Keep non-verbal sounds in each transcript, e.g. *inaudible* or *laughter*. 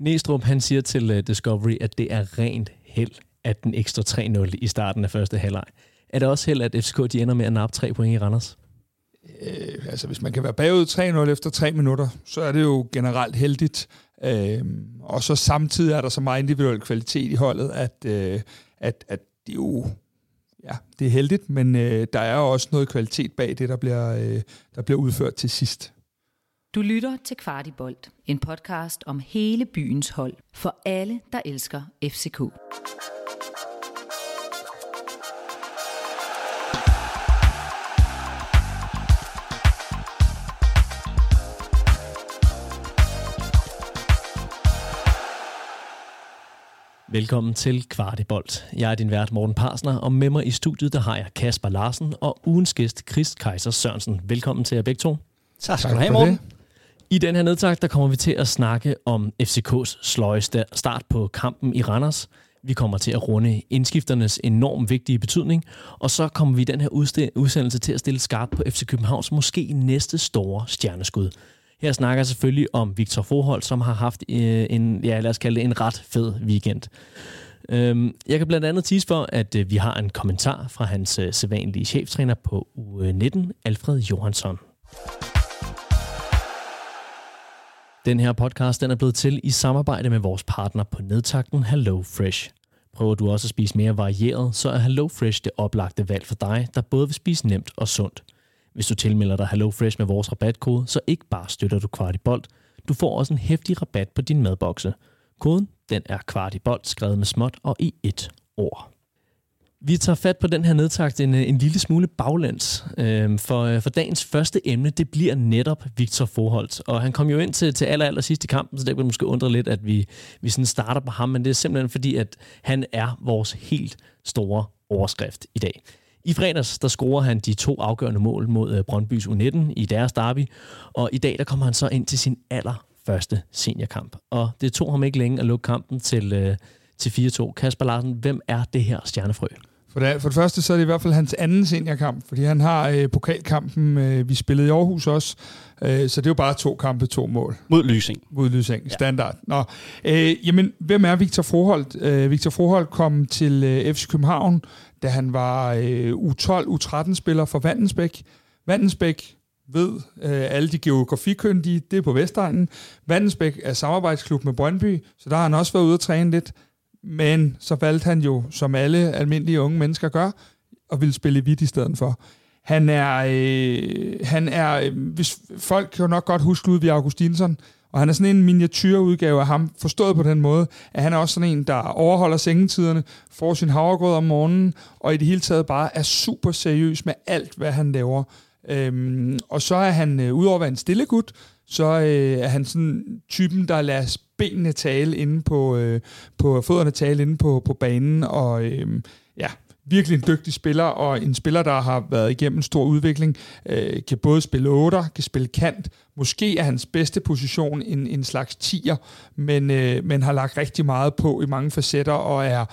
Næstrup, han siger til uh, Discovery, at det er rent held, at den ekstra 3-0 i starten af første halvleg. Er det også held, at FCK de ender med at nappe tre point i Randers? Øh, altså, hvis man kan være bagud 3-0 efter 3 minutter, så er det jo generelt heldigt. Øh, og så samtidig er der så meget individuel kvalitet i holdet, at, øh, at, at det jo ja, det er heldigt, men øh, der er også noget kvalitet bag det, der bliver, øh, der bliver udført til sidst. Du lytter til Kvartibolt, en podcast om hele byens hold for alle, der elsker FCK. Velkommen til Kvartibolt. Jeg er din vært Morten Parsner, og med mig i studiet der har jeg Kasper Larsen og ugens gæst Chris Kaiser Sørensen. Velkommen til jer begge to. Tak skal du have, Morten. I den her nedtag, der kommer vi til at snakke om FCK's sløje start på kampen i Randers. Vi kommer til at runde indskifternes enormt vigtige betydning, og så kommer vi i den her udsendelse til at stille skarpt på FC Københavns måske næste store stjerneskud. Her snakker jeg selvfølgelig om Victor Forhold, som har haft øh, en, ja, lad os kalde det en ret fed weekend. Øhm, jeg kan blandt andet tease for, at øh, vi har en kommentar fra hans øh, sædvanlige cheftræner på U19, Alfred Johansson. Den her podcast den er blevet til i samarbejde med vores partner på nedtakten Hello Fresh. Prøver du også at spise mere varieret, så er Hello Fresh det oplagte valg for dig, der både vil spise nemt og sundt. Hvis du tilmelder dig Hello Fresh med vores rabatkode, så ikke bare støtter du Kvartibolt, du får også en hæftig rabat på din madbokse. Koden den er Kvartibolt, skrevet med småt og i et ord. Vi tager fat på den her nedtagt en, en lille smule baglands, øhm, øh, for, for dagens første emne, det bliver netop Victor Forholdt. Og han kom jo ind til, til aller, aller sidste kampen, så det kunne måske undre lidt, at vi, vi sådan starter på ham, men det er simpelthen fordi, at han er vores helt store overskrift i dag. I fredags, der scorer han de to afgørende mål mod øh, Brøndbys U19 i deres derby, og i dag, der kommer han så ind til sin allerførste seniorkamp. Og det tog ham ikke længe at lukke kampen til, øh, til 4-2. Kasper Larsen, hvem er det her stjernefrø? For det, for det første så er det i hvert fald hans anden seniorkamp, fordi han har øh, pokalkampen, øh, vi spillede i Aarhus også, øh, så det er jo bare to kampe, to mål. Mod Lysing. Mod Lysing, ja. standard. Nå, øh, jamen, hvem er Victor Froholt? Øh, Victor Froholt kom til øh, FC København da han var øh, U12, U13-spiller for Vandensbæk. Vandensbæk ved øh, alle de geografikyndige, det er på Vestegnen. Vandensbæk er samarbejdsklub med Brøndby, så der har han også været ude at træne lidt. Men så valgte han jo, som alle almindelige unge mennesker gør, at ville spille vidt i stedet for. Han er, øh, han er øh, hvis folk kan jo nok godt huske Ludvig Augustinsson, og han er sådan en miniatyrudgave af ham, forstået på den måde, at han er også sådan en, der overholder sengetiderne, får sin havregrød om morgenen, og i det hele taget bare er super seriøs med alt, hvad han laver. Øhm, og så er han, øh, udover at være en stille gut, så øh, er han sådan typen, der lader benene tale inde på, øh, på fødderne tale inde på, på banen, og øh, ja, virkelig en dygtig spiller, og en spiller, der har været igennem en stor udvikling, øh, kan både spille 8, kan spille kant, måske er hans bedste position en, en slags tier, men, øh, men har lagt rigtig meget på i mange facetter, og er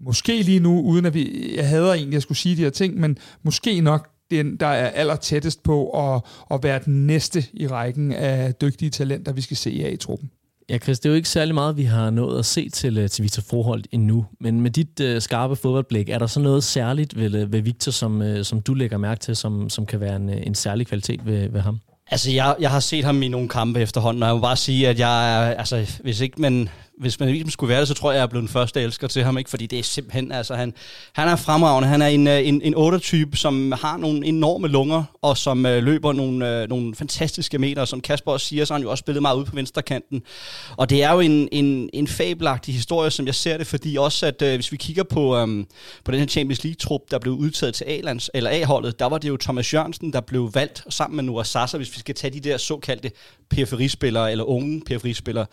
måske lige nu, uden at vi, jeg hader egentlig at skulle sige de her ting, men måske nok den, der er aller tættest på at, at være den næste i rækken af dygtige talenter, vi skal se af i truppen. Ja, Chris, det er jo ikke særlig meget, vi har nået at se til, øh, til Victor Froholt endnu. Men med dit øh, skarpe fodboldblik, er der så noget særligt ved, øh, ved Victor, som, øh, som du lægger mærke til, som, som kan være en, øh, en særlig kvalitet ved, ved ham? Altså, jeg, jeg har set ham i nogle kampe efterhånden, og jeg må bare sige, at jeg er, altså, hvis ikke man hvis man ligesom skulle være det, så tror jeg, jeg er blevet den første elsker til ham, ikke? fordi det er simpelthen, altså han, han er fremragende. Han er en, øh, en, en 8-type, som har nogle enorme lunger, og som øh, løber nogle, øh, nogle fantastiske meter. Som Kasper også siger, så har han jo også spillet meget ud på venstrekanten. Og det er jo en, en, en fabelagtig historie, som jeg ser det, fordi også, at øh, hvis vi kigger på, øh, på den her Champions League-trup, der blev udtaget til A-lands, eller A-holdet, der var det jo Thomas Jørgensen, der blev valgt sammen med Noah Sasser, hvis vi skal tage de der såkaldte periferispillere, eller unge periferispillere.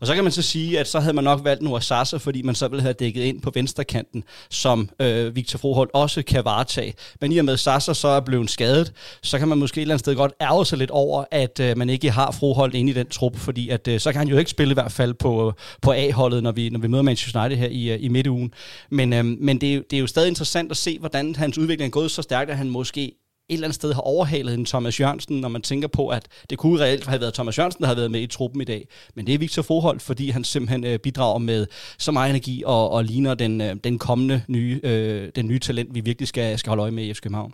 Og så kan man så sige, at så havde man nok valgt Noah Sasa, fordi man så ville have dækket ind på venstrekanten, som øh, Victor Froholt også kan varetage. Men i og med Sasser så er blevet skadet, så kan man måske et eller andet sted godt ærge sig lidt over, at øh, man ikke har Froholt inde i den trup, fordi at, øh, så kan han jo ikke spille i hvert fald på, på A-holdet, når vi, når vi møder Manchester United her i, øh, i midtugen. Men, øh, men det, er, det er jo stadig interessant at se, hvordan hans udvikling er gået så stærkt, at han måske et eller andet sted har overhalet en Thomas Jørgensen, når man tænker på, at det kunne reelt have været Thomas Jørgensen, der har været med i truppen i dag. Men det er Victor Forhold, fordi han simpelthen øh, bidrager med så meget energi og, og ligner den, øh, den kommende nye, øh, den nye talent, vi virkelig skal, skal holde øje med i FC København.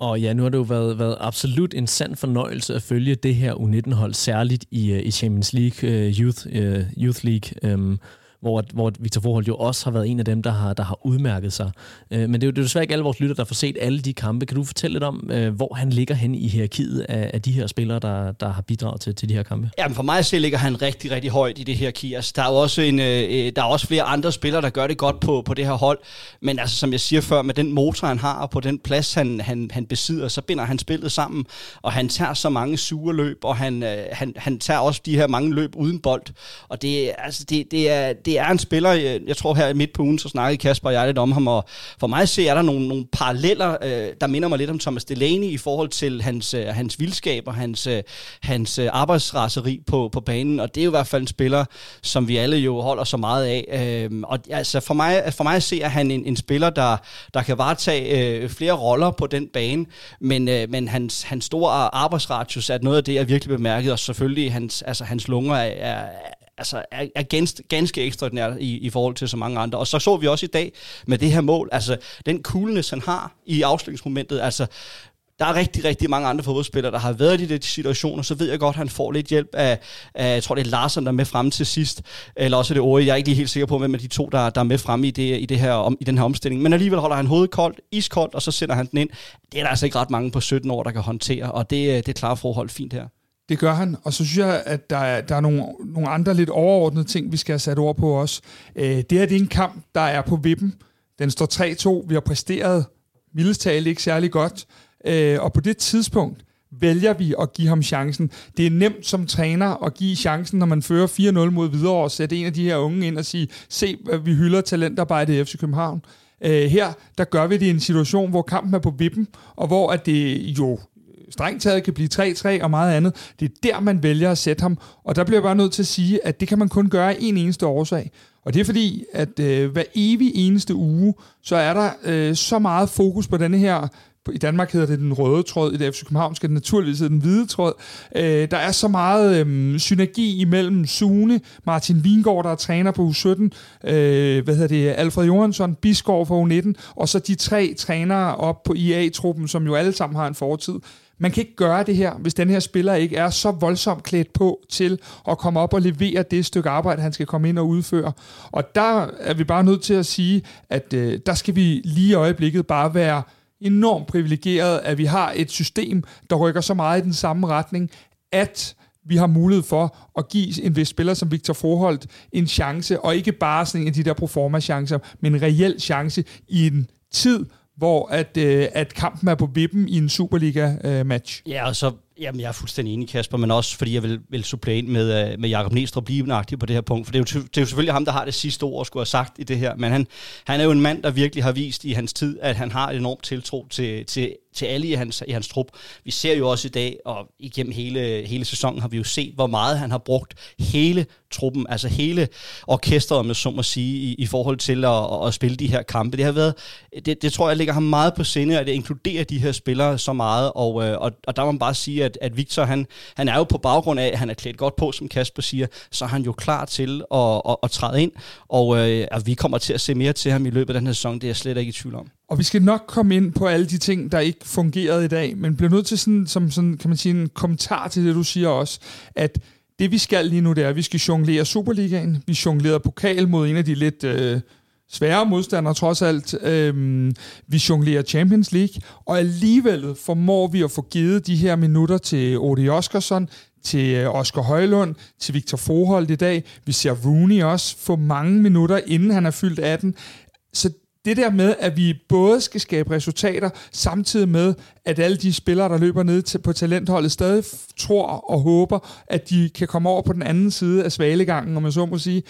Og ja, nu har det jo været, været absolut en sand fornøjelse at følge det her U19-hold, særligt i, øh, i Champions League, uh, Youth, uh, Youth League. Um, hvor, hvor Victor Forhold jo også har været en af dem, der har, der har udmærket sig. Øh, men det er jo det er desværre ikke alle vores lytter, der får set alle de kampe. Kan du fortælle lidt om, øh, hvor han ligger hen i hierarkiet af, af de her spillere, der, der har bidraget til, til de her kampe? Jamen for mig så ligger han rigtig, rigtig højt i det her hierarki. Altså, der er jo også, en, øh, øh, der er også flere andre spillere, der gør det godt på, på det her hold. Men altså, som jeg siger før, med den motor, han har, og på den plads, han, han, han besidder, så binder han spillet sammen. Og han tager så mange sure løb, og han, øh, han, han tager også de her mange løb uden bold. Og det, altså, det, det, er, det er en spiller, øh, jeg tror her midt på ugen, så snakkede Kasper og jeg lidt om ham, og for mig ser er der nogle, nogle paralleller, øh, der minder mig lidt om Thomas Delaney i forhold til hans, øh, hans vildskab og hans, øh, hans øh, arbejdsraseri på, på banen, og det er jo i hvert fald en spiller, som vi alle jo holder så meget af. Øh, og altså for mig, for mig ser han en, en spiller, der, der kan varetage øh, flere roller på den bane, men, øh, men hans, hans store arbejdsradius er noget af det, jeg virkelig bemærket, og selvfølgelig hans, altså, hans lunger er, er altså, er, er ganske, ganske ekstraordinær i, i forhold til så mange andre. Og så så vi også i dag med det her mål, altså den coolness, han har i afslutningsmomentet, altså der er rigtig, rigtig mange andre fodboldspillere, der har været i de situationer, så ved jeg godt, at han får lidt hjælp af, af jeg tror det er Larsen, der er med frem til sidst, eller også er det Ori, jeg er ikke lige helt sikker på, hvem af de to, der, der er med frem i, det, i, det her, om, i den her omstilling. Men alligevel holder han hovedet koldt, iskoldt, og så sender han den ind. Det er der altså ikke ret mange på 17 år, der kan håndtere, og det, det klarer forhold fint her. Det gør han, og så synes jeg, at der er, der er nogle, nogle andre lidt overordnede ting, vi skal have sat ord på også. Øh, det her det er en kamp, der er på vippen. Den står 3-2. Vi har præsteret mildest ikke særlig godt. Øh, og på det tidspunkt vælger vi at give ham chancen. Det er nemt som træner at give chancen, når man fører 4-0 mod videre og sætte en af de her unge ind og sige, se, vi hylder talentarbejde i FC København. Øh, her, der gør vi det i en situation, hvor kampen er på vippen, og hvor at det jo strengt taget kan blive 3-3 og meget andet. Det er der, man vælger at sætte ham. Og der bliver jeg bare nødt til at sige, at det kan man kun gøre af en eneste årsag. Og det er fordi, at øh, hver evig eneste uge, så er der øh, så meget fokus på denne her i Danmark hedder det den røde tråd, i det FC København skal det naturligvis hedde den hvide tråd. Øh, der er så meget øh, synergi imellem Sune, Martin Vingård, der er træner på U17, øh, hvad hedder det, Alfred Johansson, Bisgaard for U19, og så de tre trænere op på IA-truppen, som jo alle sammen har en fortid. Man kan ikke gøre det her, hvis den her spiller ikke er så voldsomt klædt på til at komme op og levere det stykke arbejde, han skal komme ind og udføre. Og der er vi bare nødt til at sige, at øh, der skal vi lige i øjeblikket bare være enormt privilegeret, at vi har et system, der rykker så meget i den samme retning, at vi har mulighed for at give en vis spiller som Victor Forholdt en chance, og ikke bare sådan en af de der performance-chancer, men en reel chance i en tid, hvor at, øh, at kampen er på vippen i en Superliga-match. Øh, ja, og så Jamen, jeg er fuldstændig enig, Kasper, men også fordi jeg vil, vil supplere ind med, øh, med Jakob Næstrup blive på det her punkt, for det er, jo, det er jo selvfølgelig ham, der har det sidste ord, skulle have sagt i det her, men han, han er jo en mand, der virkelig har vist i hans tid, at han har enormt tiltro til, til, til alle i hans, i hans trup. Vi ser jo også i dag, og igennem hele, hele sæsonen har vi jo set, hvor meget han har brugt hele truppen, altså hele orkestret, med så må sige, i, i forhold til at, at spille de her kampe. Det har været, det, det tror jeg ligger ham meget på sinde, at det inkluderer de her spillere så meget, og, øh, og, og der må man bare sige, at, at Victor, han, han er jo på baggrund af, at han er klædt godt på, som Kasper siger, så er han jo klar til at, at, at træde ind, og øh, at vi kommer til at se mere til ham i løbet af den her sæson, det er jeg slet ikke i tvivl om. Og vi skal nok komme ind på alle de ting, der ikke fungerede i dag, men bliver nødt til sådan, som sådan, kan man sige, en kommentar til det, du siger også, at det vi skal lige nu, det er, at vi skal jonglere Superligaen. Vi jonglerer pokal mod en af de lidt øh, svære modstandere trods alt. øh, vi jonglerer Champions League, og alligevel formår vi at få givet de her minutter til Odi Oskarsson, til øh, Oscar Højlund, til Victor Forhold i dag. Vi ser Rooney også få mange minutter, inden han er fyldt 18. Så det der med, at vi både skal skabe resultater, samtidig med, at alle de spillere, der løber ned til, på talentholdet, stadig tror og håber, at de kan komme over på den anden side af svalegangen, om man så må sige,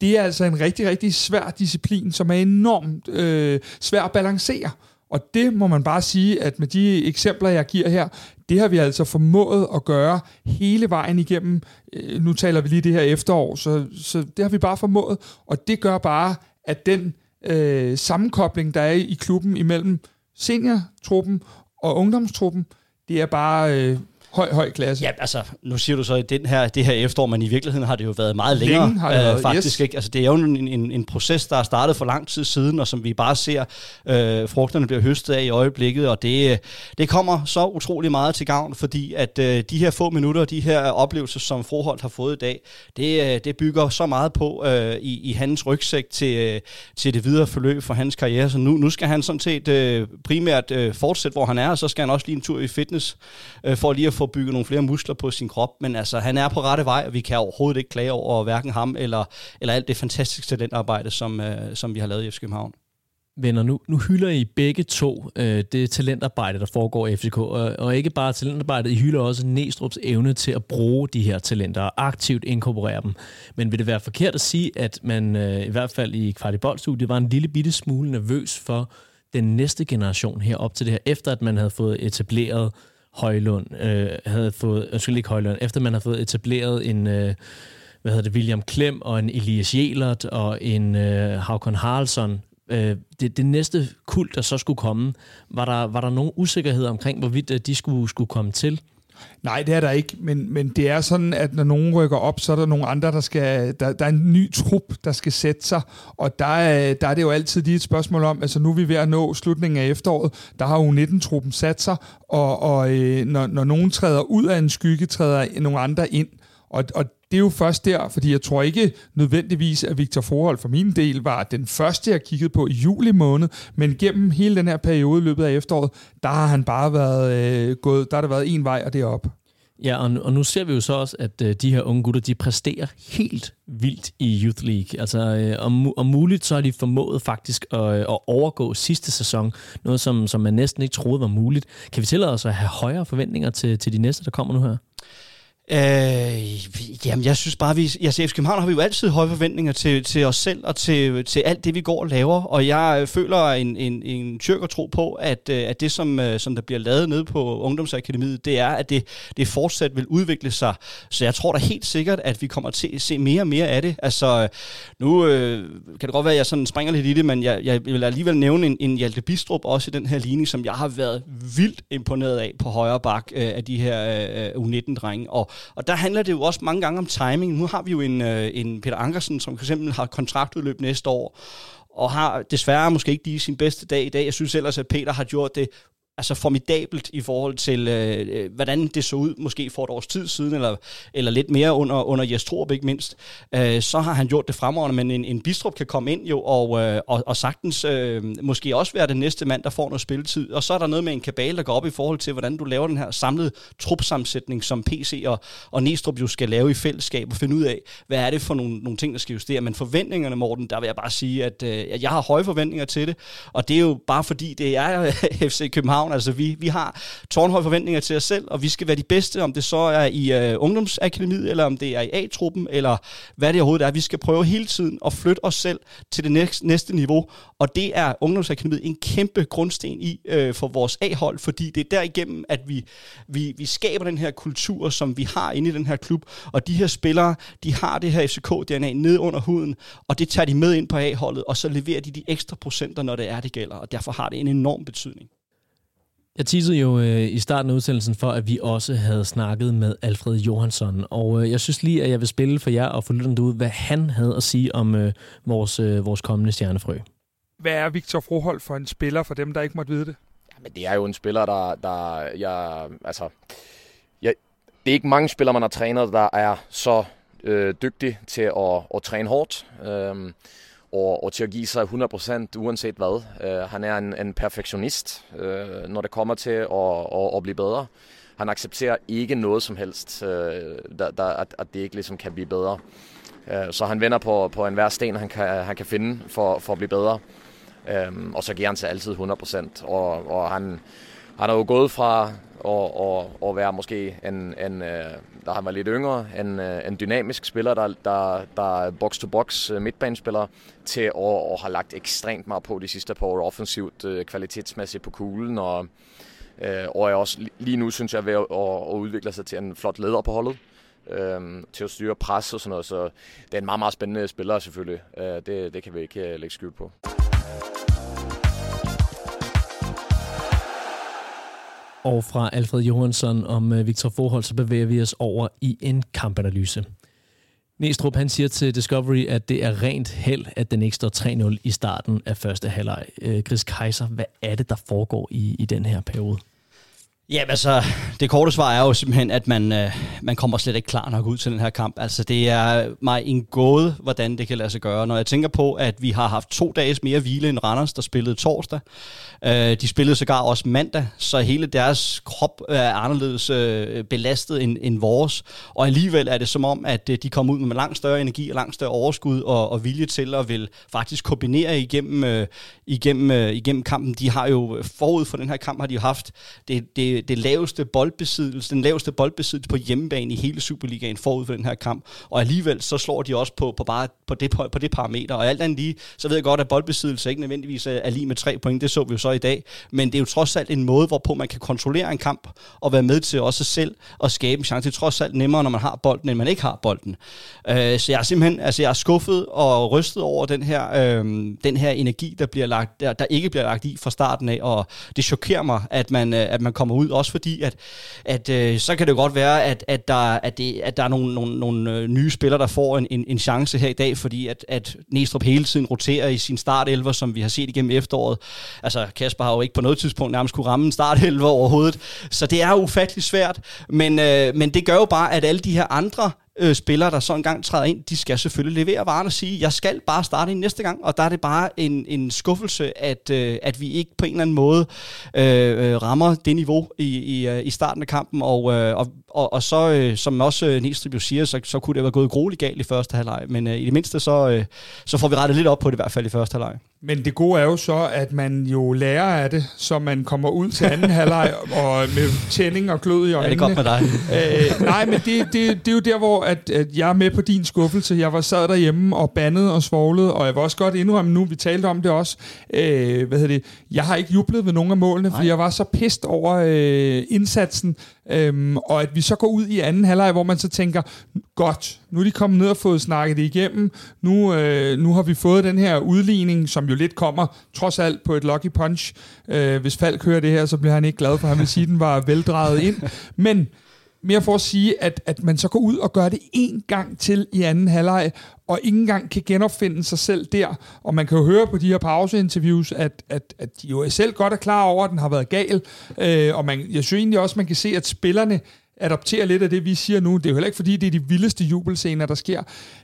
det er altså en rigtig, rigtig svær disciplin, som er enormt øh, svær at balancere. Og det må man bare sige, at med de eksempler, jeg giver her, det har vi altså formået at gøre hele vejen igennem. Øh, nu taler vi lige det her efterår, så, så det har vi bare formået. Og det gør bare, at den øh, sammenkobling, der er i klubben imellem seniortruppen og ungdomstruppen, det er bare øh, høj, høj klasse. Ja, altså, nu siger du så, at den her, det her efterår, men i virkeligheden har det jo været meget længere. Længe har det været, øh, faktisk, yes. ikke? Altså, det er jo en, en, en proces, der er startet for lang tid siden, og som vi bare ser, øh, frugterne bliver høstet af i øjeblikket, og det, det kommer så utrolig meget til gavn, fordi at øh, de her få minutter, de her oplevelser, som Froholt har fået i dag, det, øh, det bygger så meget på øh, i, i hans rygsæk til, øh, til det videre forløb for hans karriere. Så nu, nu skal han sådan set øh, primært øh, fortsætte, hvor han er, og så skal han også lige en tur i fitness, øh, for lige at får bygget nogle flere muskler på sin krop. Men altså, han er på rette vej, og vi kan overhovedet ikke klage over hverken ham eller, eller alt det fantastiske talentarbejde, som, øh, som vi har lavet i FC København. Venner, nu, nu hylder I begge to øh, det talentarbejde, der foregår i FCK, og, og ikke bare talentarbejdet, I hylder også Næstrup's evne til at bruge de her talenter og aktivt inkorporere dem. Men vil det være forkert at sige, at man øh, i hvert fald i kvartiboldstudiet var en lille bitte smule nervøs for den næste generation her op til det her, efter at man havde fået etableret Højlund, øh, havde fået, undskyld ikke Højlund, efter man havde fået etableret en, øh, hvad hedder det, William Klem og en Elias Jelert og en øh, Havkon Haraldsson, øh, det, det næste kult, der så skulle komme, var der, var der nogen usikkerhed omkring, hvorvidt øh, de skulle, skulle komme til? Nej, det er der ikke, men, men det er sådan, at når nogen rykker op, så er der nogle andre, der skal, der, der er en ny trup, der skal sætte sig, og der er, der er det jo altid lige et spørgsmål om, altså nu er vi ved at nå slutningen af efteråret, der har U19-truppen sat sig, og, og øh, når, når nogen træder ud af en skygge, træder nogle andre ind, og, og det er jo først der, fordi jeg tror ikke nødvendigvis, at Victor Forhold for min del var den første, jeg kiggede på i juli måned, men gennem hele den her periode i løbet af efteråret, der har han bare været øh, gået, der har der været en vej, og det er op. Ja, og, og nu ser vi jo så også, at øh, de her unge gutter, de præsterer helt vildt i Youth League. Altså, øh, om, om muligt, så har de formået faktisk at, øh, at overgå sidste sæson. Noget, som, som man næsten ikke troede var muligt. Kan vi tillade os at have højere forventninger til, til de næste, der kommer nu her? Øh, jamen, jeg synes bare, vi i altså, FC København har vi jo altid høje forventninger til, til os selv og til, til alt det, vi går og laver. Og jeg øh, føler en, en, en tyrker tro på, at, øh, at det, som, øh, som der bliver lavet nede på Ungdomsakademiet, det er, at det, det fortsat vil udvikle sig. Så jeg tror da helt sikkert, at vi kommer til at se mere og mere af det. Altså, nu øh, kan det godt være, at jeg sådan springer lidt i det, men jeg, jeg vil alligevel nævne en, en Hjalte Bistrup også i den her ligning, som jeg har været vildt imponeret af på højre bak øh, af de her øh, U19-drenge. Og og der handler det jo også mange gange om timing. Nu har vi jo en, øh, en Peter Ankersen, som for eksempel har kontraktudløb næste år, og har desværre måske ikke lige sin bedste dag i dag. Jeg synes ellers, at Peter har gjort det altså formidabelt i forhold til, øh, øh, hvordan det så ud måske for et års tid siden, eller, eller lidt mere under, under Jes Torp, ikke mindst. Øh, så har han gjort det fremragende, men en, en Bistrup kan komme ind jo, og, øh, og, og sagtens øh, måske også være den næste mand, der får noget spilletid. Og så er der noget med en kabale, der går op i forhold til, hvordan du laver den her samlede trupsammensætning, som PC og, og Næstrup jo skal lave i fællesskab, og finde ud af, hvad er det for nogle, nogle ting, der skal justere. Men forventningerne, Morten, der vil jeg bare sige, at, øh, at jeg har høje forventninger til det, og det er jo bare fordi, det er *laughs* FC København, København. Altså, vi, vi har tårnhøje forventninger til os selv, og vi skal være de bedste, om det så er i øh, ungdomsakademiet, eller om det er i A-truppen, eller hvad det overhovedet er. Vi skal prøve hele tiden at flytte os selv til det næste, næste niveau, og det er ungdomsakademiet en kæmpe grundsten i øh, for vores A-hold, fordi det er derigennem, at vi, vi, vi skaber den her kultur, som vi har inde i den her klub, og de her spillere, de har det her FCK-DNA ned under huden, og det tager de med ind på A-holdet, og så leverer de de ekstra procenter, når det er, det gælder, og derfor har det en enorm betydning. Jeg teasede jo øh, i starten af udsendelsen for, at vi også havde snakket med Alfred Johansson, og øh, jeg synes lige, at jeg vil spille for jer og få lytterne derude, hvad han havde at sige om øh, vores, øh, vores kommende stjernefrø. Hvad er Victor Froholt for en spiller, for dem, der ikke måtte vide det? Men det er jo en spiller, der, der jeg, altså, jeg, det er ikke mange spillere, man har trænet, der er så øh, dygtig til at, at træne hårdt. Øh, og, og til at give sig 100% uanset hvad. Uh, han er en, en perfektionist, uh, når det kommer til at, at, at blive bedre. Han accepterer ikke noget som helst, uh, der, der, at, at det ikke ligesom kan blive bedre. Uh, så han vender på, på enhver sten, han kan, han kan finde for, for at blive bedre. Uh, og så giver han sig altid 100%. Og, og han, han er jo gået fra og, og, og være måske en, en øh, der han var lidt yngre, en, øh, en dynamisk spiller, der, der, der er box-to-box øh, midtbanespiller, til at, at have lagt ekstremt meget på de sidste par år offensivt, kvalitetsmæssigt på kuglen, og, og er også lige nu, synes jeg, ved at, at udvikle sig til en flot leder på holdet. Øhm, til at styre pres og sådan noget, så det er en meget, meget spændende spiller selvfølgelig. Øh, det, det kan vi ikke lægge skyld på. Og fra Alfred Johansson om øh, Victor Forhold, så bevæger vi os over i en kampanalyse. Næstrup han siger til Discovery, at det er rent held, at den ikke står 3-0 i starten af første halvleg. Øh, Chris Kaiser, hvad er det, der foregår i, i den her periode? Ja, altså, det korte svar er jo simpelthen, at man, øh, man kommer slet ikke klar nok ud til den her kamp. Altså, det er mig en gåde, hvordan det kan lade sig gøre. Når jeg tænker på, at vi har haft to dages mere hvile end Randers, der spillede torsdag. Øh, de spillede sågar også mandag, så hele deres krop er anderledes øh, belastet end, end vores. Og alligevel er det som om, at øh, de kommer ud med langt større energi og langt større overskud og, og vilje til at vil faktisk kombinere igennem, øh, igennem, øh, igennem kampen. De har jo forud for den her kamp, har de jo haft det, det Øh, det, laveste boldbesiddelse, den laveste boldbesiddelse på hjemmebane i hele Superligaen forud for den her kamp. Og alligevel så slår de også på, på bare på det, på, på det parameter. Og alt andet lige, så ved jeg godt, at boldbesiddelse ikke nødvendigvis er lige med tre point. Det så vi jo så i dag. Men det er jo trods alt en måde, hvorpå man kan kontrollere en kamp og være med til også selv at skabe en chance. Det er trods alt nemmere, når man har bolden, end man ikke har bolden. Øh, så jeg er simpelthen altså jeg er skuffet og rystet over den her, øh, den her energi, der, bliver lagt, der, der ikke bliver lagt i fra starten af. Og det chokerer mig, at man, øh, at man kommer ud også fordi at, at øh, så kan det godt være, at, at, der, at, det, at der er nogle, nogle, nogle øh, nye spillere, der får en, en, en chance her i dag, fordi at, at Næstrup hele tiden roterer i sin startelver, som vi har set igennem efteråret. Altså Kasper har jo ikke på noget tidspunkt nærmest kunne ramme en startelver overhovedet, så det er ufattelig svært, men, øh, men det gør jo bare, at alle de her andre øh, spillere, der så engang træder ind, de skal selvfølgelig levere varen og sige, jeg skal bare starte ind næste gang, og der er det bare en, en skuffelse, at, øh, at vi ikke på en eller anden måde øh, øh rammer det niveau i, i, øh, i starten af kampen, og, øh, og, og, og så, øh, som også øh, Nielstrup jo siger, så, så kunne det have gået grueligt galt i første halvleg, men øh, i det mindste, så, øh, så får vi rettet lidt op på det i hvert fald i første halvleg. Men det gode er jo så, at man jo lærer af det, så man kommer ud til anden *laughs* halvleg og med tænding og glød i øjnene. Ja, det er godt med dig. øh, nej, men det, det, det er jo der, hvor at, at jeg er med på din skuffelse. Jeg var sad derhjemme og bandede og svoglede, og jeg var også godt indrømme nu, vi talte om det også. Øh, hvad hedder det? Jeg har ikke jublet ved nogen af målene, nej. fordi jeg var så pist over øh, indsatsen, Øhm, og at vi så går ud i anden halvleg, hvor man så tænker, godt, nu er de kommet ned og fået snakket det igennem, nu, øh, nu har vi fået den her udligning, som jo lidt kommer, trods alt på et lucky punch. Øh, hvis Falk hører det her, så bliver han ikke glad, for han vil sige, at den var veldrejet ind. Men mere for at sige, at, at man så går ud og gør det en gang til i anden halvleg, og ikke engang kan genopfinde sig selv der. Og man kan jo høre på de her pauseinterviews, at, at, at de jo selv godt er klar over, at den har været gal. Øh, og man, jeg synes egentlig også, man kan se, at spillerne adoptere lidt af det, vi siger nu. Det er jo heller ikke, fordi det er de vildeste jubelscener, der sker.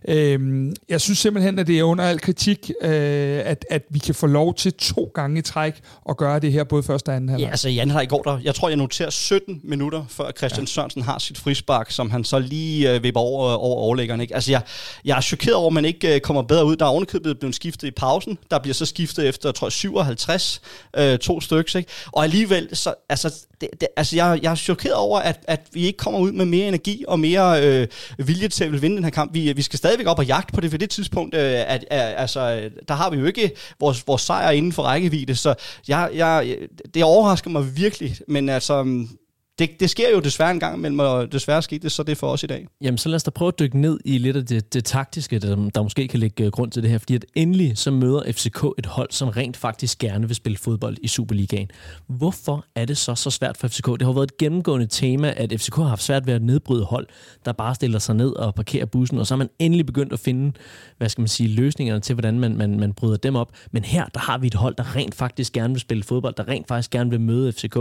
Øhm, jeg synes simpelthen, at det er under al kritik, øh, at, at vi kan få lov til to gange i træk at gøre det her, både første og anden halvleg. Ja, altså Jan har i går der, jeg tror, jeg noterer 17 minutter, før Christian ja. Sørensen har sit frispark, som han så lige øh, vipper over, over overlæggeren. Ikke? Altså jeg, jeg er chokeret over, at man ikke øh, kommer bedre ud. Der er ovenikøbet blevet skiftet i pausen. Der bliver så skiftet efter, jeg tror 57, øh, to stykker. Ikke? Og alligevel, så, altså, det, det, altså jeg, jeg er chokeret over, at, at vi ikke kommer ud med mere energi og mere øh, vilje til at vinde den her kamp. Vi, vi skal stadigvæk op og jagte på det for det tidspunkt. Øh, at, at, altså, der har vi jo ikke vores, vores sejr inden for rækkevidde, så jeg, jeg, det overrasker mig virkelig. Men altså, det, det sker jo desværre en gang imellem, og desværre skete det så det for os i dag. Jamen, så lad os da prøve at dykke ned i lidt af det, det taktiske, der, der måske kan lægge øh, grund til det her, fordi at endelig så møder FCK et hold, som rent faktisk gerne vil spille fodbold i Superligaen. Hvorfor er det så så svært for FCK? Det har været et gennemgående tema, at FCK har haft svært ved at nedbryde hold, der bare stiller sig ned og parkerer bussen, og så har man endelig begyndt at finde, hvad skal man sige, løsningerne til, hvordan man, man, man bryder dem op. Men her, der har vi et hold, der rent faktisk gerne vil spille fodbold, der rent faktisk gerne vil møde FCK.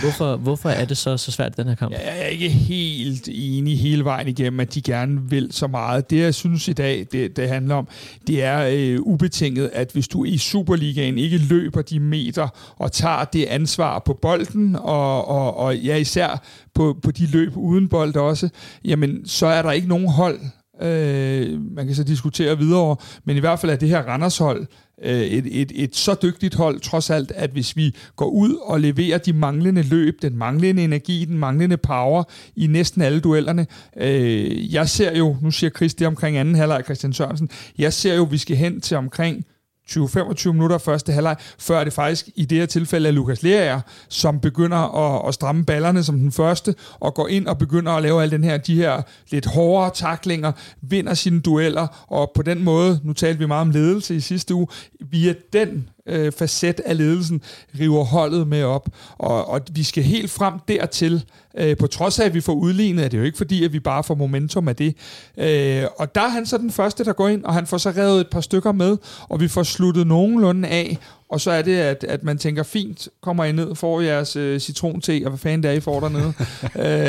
Hvorfor, hvorfor er det så, så svært den her kamp? Jeg er ikke helt enig hele vejen igennem, at de gerne vil så meget. Det, jeg synes i dag, det, det handler om, det er øh, ubetinget, at hvis du i Superligaen ikke løber de meter og tager det ansvar på bolden, og, og, og ja, især på, på de løb uden bold også, jamen så er der ikke nogen hold, øh, man kan så diskutere videre, men i hvert fald er det her Randers hold, øh, et, et, et så dygtigt hold, trods alt, at hvis vi går ud og leverer de manglende løb, den manglende energi, den manglende power i næsten alle duellerne. Øh, jeg ser jo, nu siger Chris det omkring anden halvleg, Christian Sørensen, jeg ser jo, at vi skal hen til omkring 20-25 minutter første halvleg, før det faktisk i det her tilfælde er Lukas Lerager, som begynder at, at stramme ballerne som den første, og går ind og begynder at lave alle den her, de her lidt hårdere taklinger, vinder sine dueller, og på den måde, nu talte vi meget om ledelse i sidste uge, via den øh, facet af ledelsen river holdet med op. Og, og vi skal helt frem dertil, øh, på trods af, at vi får udlignet, er det jo ikke fordi, at vi bare får momentum af det. Øh, og der er han så den første, der går ind, og han får så revet et par stykker med, og vi får sluttet nogenlunde af, og så er det, at, at man tænker, fint, kommer I ned, får jeres øh, citronte, og hvad fanden det er, I får dernede.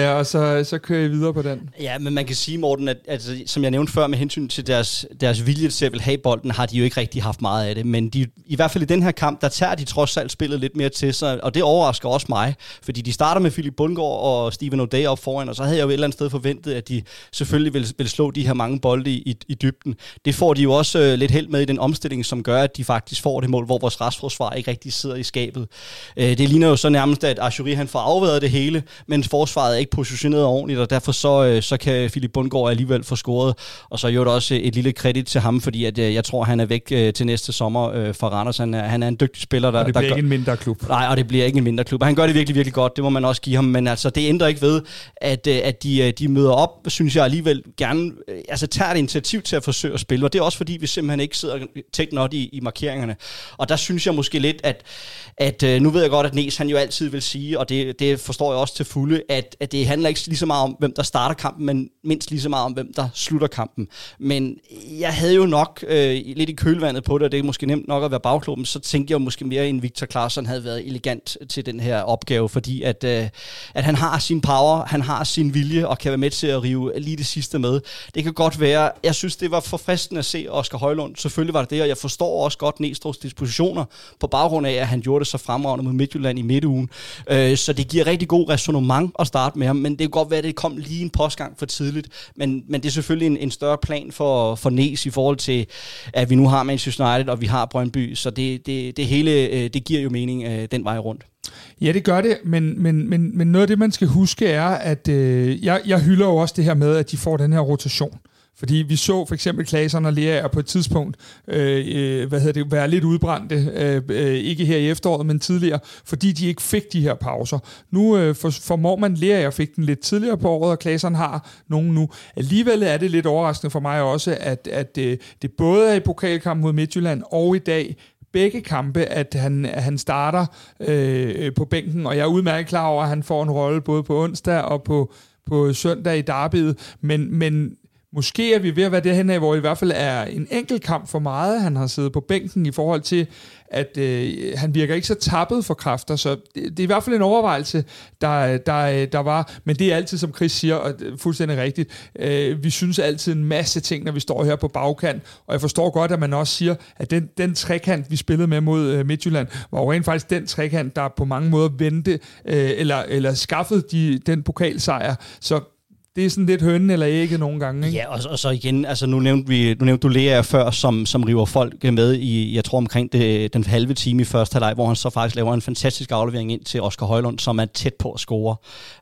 *laughs* øh, og så, så kører I videre på den. Ja, men man kan sige, Morten, at altså, som jeg nævnte før med hensyn til deres, deres vilje til at vil have bolden, har de jo ikke rigtig haft meget af det. Men de, i hvert fald i den her kamp, der tager de trods alt spillet lidt mere til sig, og det overrasker også mig. Fordi de starter med Philip Bundgaard og Steven O'Day op foran, og så havde jeg jo et eller andet sted forventet, at de selvfølgelig vil, vil slå de her mange bolde i, i, i dybden. Det får de jo også øh, lidt held med i den omstilling, som gør, at de faktisk får det mål, hvor vores restforsvar ikke rigtig sidder i skabet. Øh, det ligner jo så nærmest, at Ashuri han får afværet det hele, men forsvaret er ikke positioneret ordentligt, og derfor så, øh, så kan Philip Bundgaard alligevel få scoret. Og så er jo også et lille kredit til ham, fordi at, øh, jeg tror, han er væk øh, til næste sommer øh, for Randers. Han er, han er en dygtig spiller. Der, og det bliver der ikke gør, en mindre klub. Nej, og det bliver ikke en mindre klub. Han gør det virkelig, virkelig godt, det må man også give ham, men altså, det ændrer ikke ved, at, øh, at de, øh, de møder op, synes jeg alligevel gerne, øh, altså tager et initiativ til at forsøge at spille, og det er også fordi, vi simpelthen ikke sidder tæt nok i, i markeringerne. Og der synes jeg måske lidt, at, at øh, nu ved jeg godt, at Nes han jo altid vil sige, og det, det forstår jeg også til fulde, at, at det handler ikke lige så meget om, hvem der starter kampen, men mindst lige så meget om, hvem der slutter kampen. Men jeg havde jo nok øh, lidt i kølvandet på det, og det er måske nemt nok at være bagklubben, så tænkte jeg måske mere, end Victor Klaarsson havde været elegant til den her opgave, fordi at, øh, at han har sin power, han har sin vilje, og kan være med til at rive lige det sidste med. Det kan godt være, jeg synes, det var forfriskende at se Oscar Højlund. Selvfølgelig var det det, og jeg forstår også godt Næstrup's dispositioner på baggrund af, at han gjorde det så fremragende mod Midtjylland i midtugen. Øh, så det giver rigtig god resonemang at starte med ham, men det kan godt være, at det kom lige en postgang for tidligt. Men, men det er selvfølgelig en, en større plan for, for Næs i forhold til, at vi nu har Manchester United, og vi har Brøndby, så det, det, det hele, øh, det giver jo mening øh, den vej rundt. Ja, det gør det, men, men, men, men noget af det, man skal huske, er, at øh, jeg, jeg hylder jo også det her med, at de får den her rotation. Fordi vi så for eksempel Klaseren og Lea på et tidspunkt øh, øh, hvad hedder det, være lidt udbrændte, øh, øh, ikke her i efteråret, men tidligere, fordi de ikke fik de her pauser. Nu øh, for, formår man Lea, fik den lidt tidligere på året, og Klaseren har nogen nu. Alligevel er det lidt overraskende for mig også, at, at øh, det både er i pokalkampen mod Midtjylland og i dag begge kampe, at han, at han starter øh, øh, på bænken, og jeg er udmærket klar over, at han får en rolle både på onsdag og på, på søndag i derbyet, men, men Måske er vi ved at være derhen af, hvor i hvert fald er en enkelt kamp for meget. Han har siddet på bænken i forhold til, at øh, han virker ikke så tappet for kræfter. Så det, det er i hvert fald en overvejelse, der, der, der var. Men det er altid, som Chris siger, og fuldstændig rigtigt. Øh, vi synes altid en masse ting, når vi står her på bagkant. Og jeg forstår godt, at man også siger, at den, den trekant, vi spillede med mod øh, Midtjylland, var jo rent faktisk den trekant, der på mange måder vendte, øh, eller, eller skaffede de, den pokalsejr. Så det er sådan lidt hønne eller ikke nogle gange. Ikke? Ja, og, og så igen, altså nu nævnte, vi, nu nævnte du Lea før, som, som river folk med i, jeg tror omkring det, den halve time i første halvleg, hvor han så faktisk laver en fantastisk aflevering ind til Oscar Højlund, som er tæt på at score.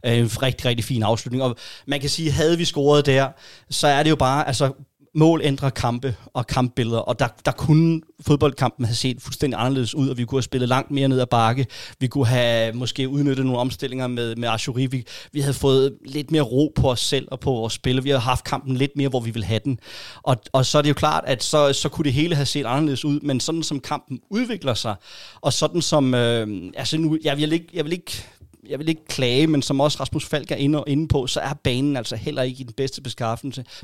Øh, en rigtig, rigtig fin afslutning. Og man kan sige, havde vi scoret der, så er det jo bare, altså mål ændrer kampe og kampbilleder, og der, der kunne fodboldkampen have set fuldstændig anderledes ud, og vi kunne have spillet langt mere ned ad bakke. Vi kunne have måske udnyttet nogle omstillinger med, med Ashuri. Vi, vi havde fået lidt mere ro på os selv og på vores spil. Vi har haft kampen lidt mere, hvor vi vil have den. Og, og så er det jo klart, at så, så kunne det hele have set anderledes ud, men sådan som kampen udvikler sig, og sådan som, øh, altså nu, jeg vil ikke, jeg vil ikke jeg vil ikke klage, men som også Rasmus Falk er inde, inde på, så er banen altså heller ikke i den bedste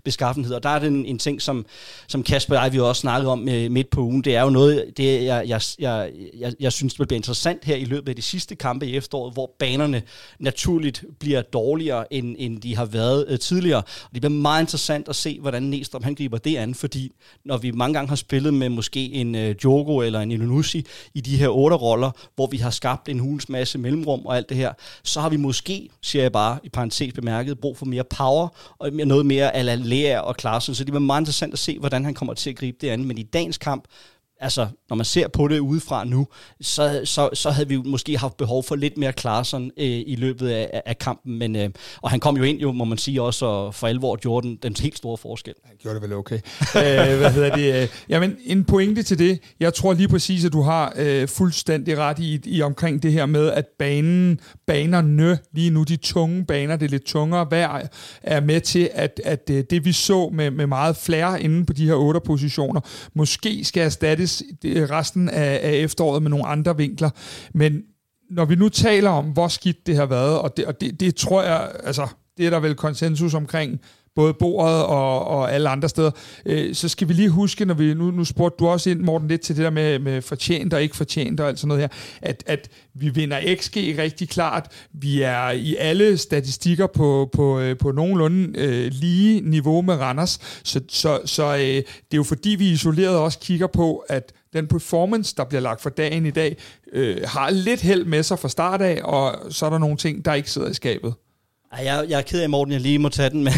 beskaffenhed. Og der er det en, en ting, som, som Kasper og jeg vi også snakket om øh, midt på ugen. Det er jo noget, det jeg, jeg, jeg, jeg, jeg synes, det bliver interessant her i løbet af de sidste kampe i efteråret, hvor banerne naturligt bliver dårligere, end, end de har været øh, tidligere. Og det bliver meget interessant at se, hvordan Næstrup han griber det an, fordi når vi mange gange har spillet med måske en øh, Djogo eller en Ilunussi i de her otte roller, hvor vi har skabt en hulens masse mellemrum og alt det her, her, så har vi måske, siger jeg bare i parentes bemærket, brug for mere power og noget mere ala Lea og Klaassen. Så det bliver meget interessant at se, hvordan han kommer til at gribe det an. Men i dagens kamp, altså, når man ser på det udefra nu, så, så, så havde vi måske haft behov for lidt mere Klaarsson øh, i løbet af, af kampen. Men, øh, og han kom jo ind, jo, må man sige, også og for alvor gjorde den, den helt store forskel. Han gjorde det vel okay. Æh, *laughs* øh, hvad hedder det? Øh? Jamen, en pointe til det. Jeg tror lige præcis, at du har øh, fuldstændig ret i, i omkring det her med, at banen, banerne lige nu, de tunge baner, det er lidt tungere vejr, er med til, at, at det, det vi så med, med meget flere inde på de her otte positioner, måske skal erstattes læse resten af, af efteråret med nogle andre vinkler. Men når vi nu taler om, hvor skidt det har været, og det, og det, det tror jeg, altså, det er der vel konsensus omkring, både bordet og, og alle andre steder, øh, så skal vi lige huske, når vi, nu, nu spurgte du også ind, Morten, lidt til det der med, med fortjent og ikke fortjent og alt sådan noget her, at, at vi vinder XG rigtig klart. Vi er i alle statistikker på, på, øh, på nogenlunde øh, lige niveau med Randers, så, så, så øh, det er jo fordi, vi isoleret også kigger på, at den performance, der bliver lagt for dagen i dag, øh, har lidt held med sig fra start af, og så er der nogle ting, der ikke sidder i skabet. Ej, jeg, jeg er ked af, Morten, jeg lige må tage den, men,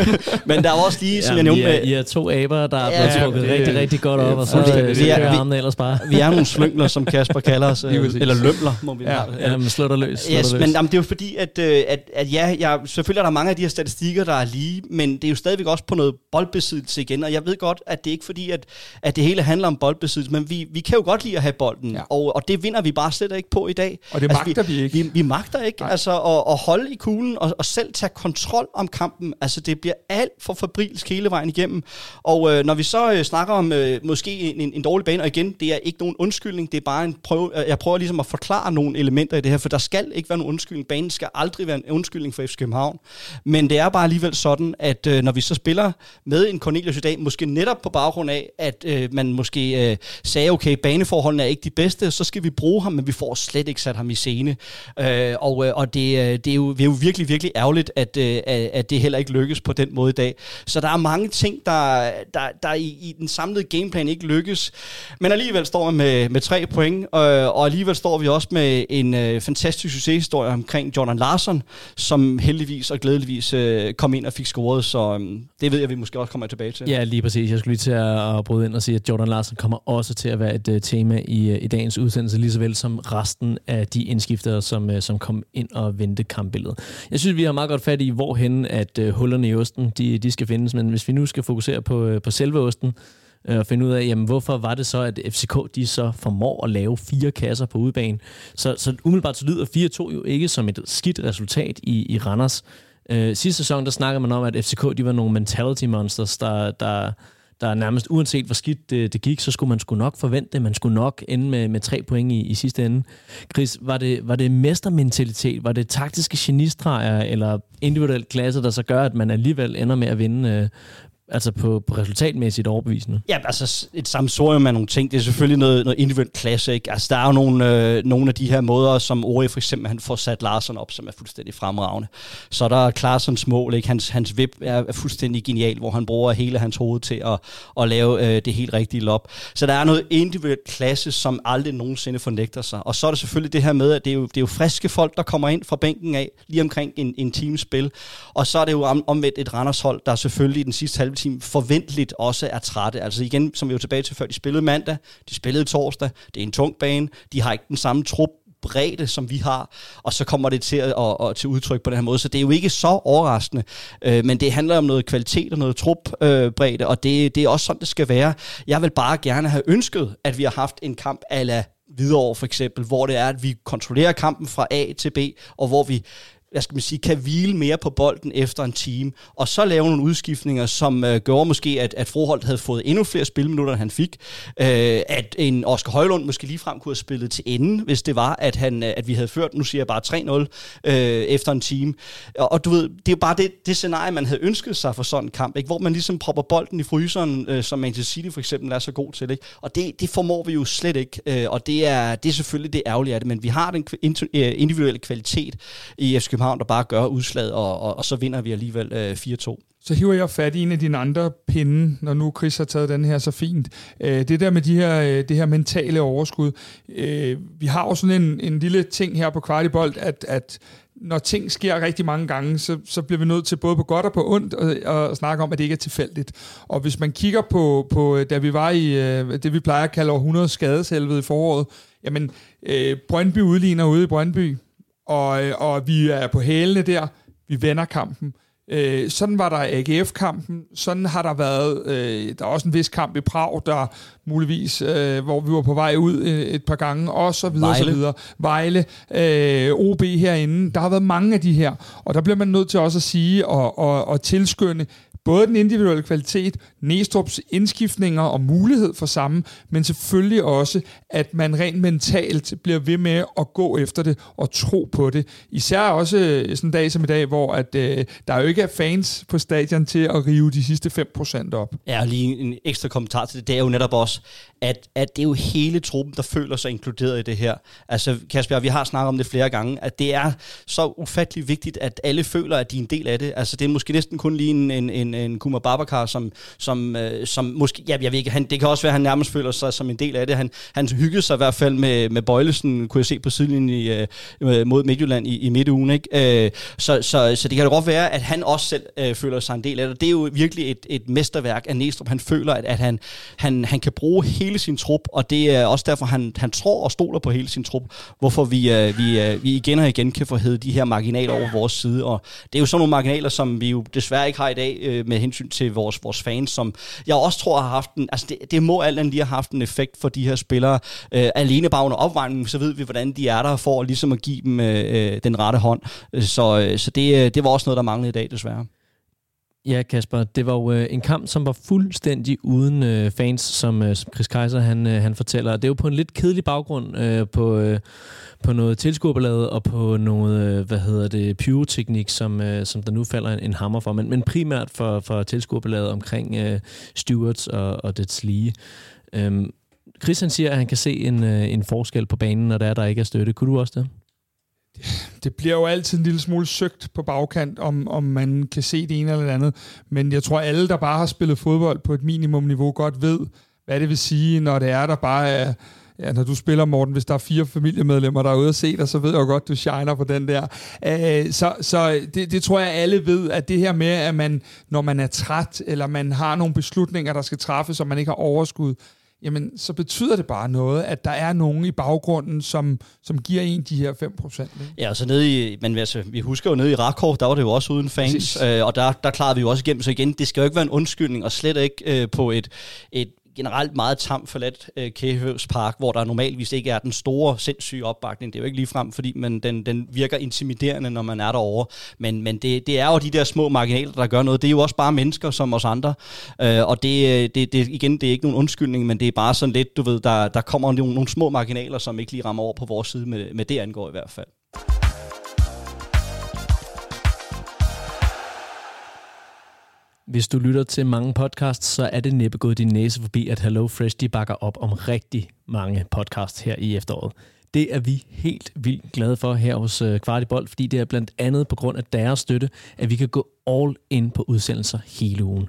*laughs* men der er også lige, som ja, jeg nævnte... Med, I er to aber, der er blevet ja, trukket det, rigtig, rigtig godt op, og så det, vi, er, vi, ellers bare. Vi er nogle slyngler, som Kasper kalder os, *laughs* eller lømler, må vi ja, ja, men slå dig løs. Slå yes, løs. Men jamen, det er jo fordi, at, øh, at, at ja, jeg, selvfølgelig er der mange af de her statistikker, der er lige, men det er jo stadigvæk også på noget boldbesiddelse igen, og jeg ved godt, at det er ikke fordi, at, at det hele handler om boldbesiddelse, men vi, vi kan jo godt lide at have bolden, ja. og, og det vinder vi bare slet ikke på i dag. Og det altså, magter vi, vi ikke. Vi, vi magter ikke altså, at, at holde i kuglen og, og selv tage kontrol om kampen. Altså, det bliver alt for fabrilsk hele vejen igennem. Og øh, når vi så øh, snakker om øh, måske en, en dårlig bane, og igen, det er ikke nogen undskyldning, det er bare en prøve, øh, jeg prøver ligesom at forklare nogle elementer i det her, for der skal ikke være nogen undskyldning. Banen skal aldrig være en undskyldning for FC København. Men det er bare alligevel sådan, at øh, når vi så spiller med en Cornelius i dag, måske netop på baggrund af, at øh, man måske øh, sagde, okay, baneforholdene er ikke de bedste, så skal vi bruge ham, men vi får slet ikke sat ham i scene. Øh, og øh, og det, øh, det, er jo, det er jo virkelig, virkelig ærgerligt, at, øh, at det heller ikke lykkes på den måde i dag. Så der er mange ting, der, der, der i, i den samlede gameplan ikke lykkes. Men alligevel står man med, med tre point, øh, og alligevel står vi også med en øh, fantastisk succeshistorie omkring Jordan Larson, som heldigvis og glædeligvis øh, kom ind og fik scoret, så øh, det ved jeg, vi måske også kommer tilbage til. Ja, lige præcis. Jeg skulle lige til at, at bryde ind og sige, at Jordan Larson kommer også til at være et øh, tema i, øh, i dagens udsendelse, lige så vel som resten af de indskiftere, som, øh, som kom ind og vendte kampbilledet. Jeg synes, vi har meget godt fat i, hvorhen at øh, hullerne i osten, de, de skal findes. Men hvis vi nu skal fokusere på, øh, på selve osten, øh, og finde ud af, jamen, hvorfor var det så, at FCK de så formår at lave fire kasser på udebane. Så, så umiddelbart så lyder 4-2 jo ikke som et skidt resultat i, i Randers. Øh, sidste sæson, der snakkede man om, at FCK de var nogle mentality monsters, der, der, der nærmest uanset hvor skidt det, det gik, så skulle man skulle nok forvente det. Man skulle nok ende med, med tre point i, i sidste ende. Chris, var det, var det mestermentalitet? Var det taktiske genistreger eller individuel klasse, der så gør, at man alligevel ender med at vinde øh, altså på, på resultatmæssigt overbevisende? Ja, altså et samsorium af nogle ting. Det er selvfølgelig noget, noget individuelt klasse, ikke? Altså der er jo nogle, øh, nogle af de her måder, som Ori for eksempel, han får sat Larsen op, som er fuldstændig fremragende. Så der er der Klarsens mål, ikke? Hans, hans vip er, er fuldstændig genial, hvor han bruger hele hans hoved til at, at lave øh, det helt rigtige lop. Så der er noget individuelt klasse, som aldrig nogensinde fornægter sig. Og så er det selvfølgelig det her med, at det er jo, det er jo friske folk, der kommer ind fra bænken af, lige omkring en, en teamspil. Og så er det jo om, omvendt et Randershold, der selvfølgelig i den sidste halve time forventeligt også er trætte. Altså igen, som vi var tilbage til før, de spillede mandag, de spillede torsdag, det er en tung bane, de har ikke den samme trup bredde, som vi har, og så kommer det til at, at, at til udtryk på den her måde. Så det er jo ikke så overraskende, øh, men det handler om noget kvalitet og noget trupbredde, øh, og det, det er også sådan, det skal være. Jeg vil bare gerne have ønsket, at vi har haft en kamp ala Hvidovre for eksempel, hvor det er, at vi kontrollerer kampen fra A til B, og hvor vi hvad skal man sige, kan hvile mere på bolden efter en time, og så lave nogle udskiftninger, som øh, gjorde måske, at, at Froholt havde fået endnu flere spilminutter, end han fik. Øh, at en Oscar Højlund måske ligefrem kunne have spillet til enden, hvis det var, at, han, øh, at vi havde ført, nu siger jeg bare 3-0, øh, efter en time. Og, og du ved, det er jo bare det, det scenarie, man havde ønsket sig for sådan en kamp, ikke? hvor man ligesom propper bolden i fryseren, øh, som Manchester City for eksempel er så god til. Ikke? Og det, det formår vi jo slet ikke, øh, og det er, det er selvfølgelig det ærgerlige af det, men vi har den øh, individuelle kvalitet i FC København, der bare gør udslaget, og, og, og så vinder vi alligevel øh, 4-2. Så hiver jeg fat i en af dine andre pinde, når nu Chris har taget den her så fint. Øh, det der med de her, øh, det her mentale overskud. Øh, vi har jo sådan en, en lille ting her på Kvartibolt, at, at når ting sker rigtig mange gange, så, så bliver vi nødt til både på godt og på ondt at, at snakke om, at det ikke er tilfældigt. Og hvis man kigger på, på øh, da vi var i øh, det, vi plejer at kalde 100 skadeshelvede i foråret, jamen, øh, Brøndby udligner ude i Brøndby og, og vi er på hælene der, vi vender kampen. Øh, sådan var der AGF-kampen, sådan har der været, øh, der er også en vis kamp i Prag, der muligvis, øh, hvor vi var på vej ud øh, et par gange, og så videre, Vejle. så videre. Vejle, øh, OB herinde, der har været mange af de her, og der bliver man nødt til også at sige og, og, og tilskynde, både den individuelle kvalitet, Næstrup's indskiftninger og mulighed for samme, men selvfølgelig også, at man rent mentalt bliver ved med at gå efter det og tro på det. Især også øh, sådan en dag som i dag, hvor at, øh, der jo ikke er fans på stadion til at rive de sidste 5% op. Ja, og lige en ekstra kommentar til det, det er jo netop også, at, at det er jo hele truppen, der føler sig inkluderet i det her. Altså, Kasper, vi har snakket om det flere gange, at det er så ufattelig vigtigt, at alle føler, at de er en del af det. Altså, det er måske næsten kun lige en, en, en, en Kuma Babacar, som, som, øh, som måske, ja, jeg ved ikke, han, det kan også være, at han nærmest føler sig som en del af det. Han, han hyggede sig i hvert fald med, med Bøjlesen, kunne jeg se på sidelinjen i, øh, øh, mod Midtjylland i, i midtugen. Ikke? Øh, så, så, så det kan jo godt være, at han også selv øh, føler sig en del af det. Det er jo virkelig et, et mesterværk af Næstrup. Han føler, at, at han, han, han kan bruge hele sin trup, og det er også derfor, han, han tror og stoler på hele sin trup, hvorfor vi, øh, vi, øh, vi igen og igen kan få hævet de her marginaler over vores side. Og det er jo sådan nogle marginaler, som vi jo desværre ikke har i dag øh, med hensyn til vores, vores fans, som jeg også tror har haft en, altså det, det må alt andet lige have haft en effekt for de her spillere. Øh, alene bare under opvejningen, så ved vi, hvordan de er der for ligesom at give dem øh, øh den rette hånd. Øh, så, øh, så det, øh, det var også noget, der manglede i dag, desværre. Ja, Kasper, det var jo øh, en kamp, som var fuldstændig uden øh, fans, som, øh, som Chris Kaiser han, øh, han fortæller. Det er jo på en lidt kedelig baggrund øh, på, øh, på noget tilskuerballade og på noget, øh, hvad hedder det, pyroteknik, som, øh, som der nu falder en, en hammer for, men, men primært for, for tilskuerballade omkring øh, stewards og, og dets lige. Øhm, Chris han siger, at han kan se en, øh, en forskel på banen, når der er, der ikke er støtte. Kunne du også det? Det bliver jo altid en lille smule søgt på bagkant, om, om man kan se det ene eller det andet. Men jeg tror, alle, der bare har spillet fodbold på et minimumniveau, godt ved, hvad det vil sige, når det er, der bare er... Ja, når du spiller, Morten, hvis der er fire familiemedlemmer, der er ude og se dig, så ved jeg jo godt, du shiner på den der. Øh, så så det, det tror jeg, alle ved, at det her med, at man, når man er træt, eller man har nogle beslutninger, der skal træffes, og man ikke har overskud, jamen så betyder det bare noget, at der er nogen i baggrunden, som, som giver en de her 5%. Ikke? Ja, og så nede i, men altså, vi husker jo nede i Rakov, der var det jo også uden fans, øh, og der, der klarede vi jo også igennem, så igen, det skal jo ikke være en undskyldning, og slet ikke øh, på et, et generelt meget tam forladt øh, Kæhøvs Park, hvor der normalvis ikke er den store, sindssyge opbakning. Det er jo ikke lige frem, fordi man, den, den virker intimiderende, når man er derovre. Men, men det, det er jo de der små marginaler, der gør noget. Det er jo også bare mennesker som os andre. Øh, og det, øh, det, det, igen, det er ikke nogen undskyldning, men det er bare sådan lidt, du ved, der, der kommer nogle, nogle små marginaler, som ikke lige rammer over på vores side med, med det angår i hvert fald. Hvis du lytter til mange podcasts, så er det næppe gået din næse forbi, at Hello Fresh de bakker op om rigtig mange podcasts her i efteråret. Det er vi helt vildt glade for her hos øh, Kvartibold, fordi det er blandt andet på grund af deres støtte, at vi kan gå all in på udsendelser hele ugen.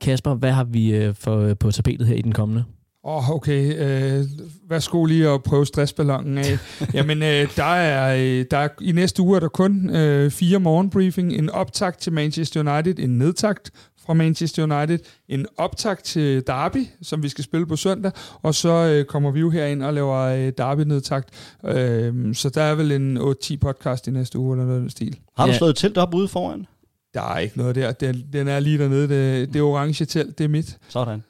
Kasper, hvad har vi øh, for, på tapetet her i den kommende? Åh, oh, okay. Øh, værsgo lige at prøve stressballonen af. *laughs* Jamen, øh, der, er, øh, der er, i næste uge er der kun øh, fire morgenbriefing, en optakt til Manchester United, en nedtakt fra Manchester United, en optakt til Derby, som vi skal spille på søndag, og så øh, kommer vi jo herind og laver øh, Derby-nedtagt. Øh, så der er vel en 8-10 podcast i næste uge, eller noget den stil. Har du ja. slået telt op ude foran? Der er ikke noget der. Den, den er lige dernede. Det, det orange telt, det er mit. Sådan.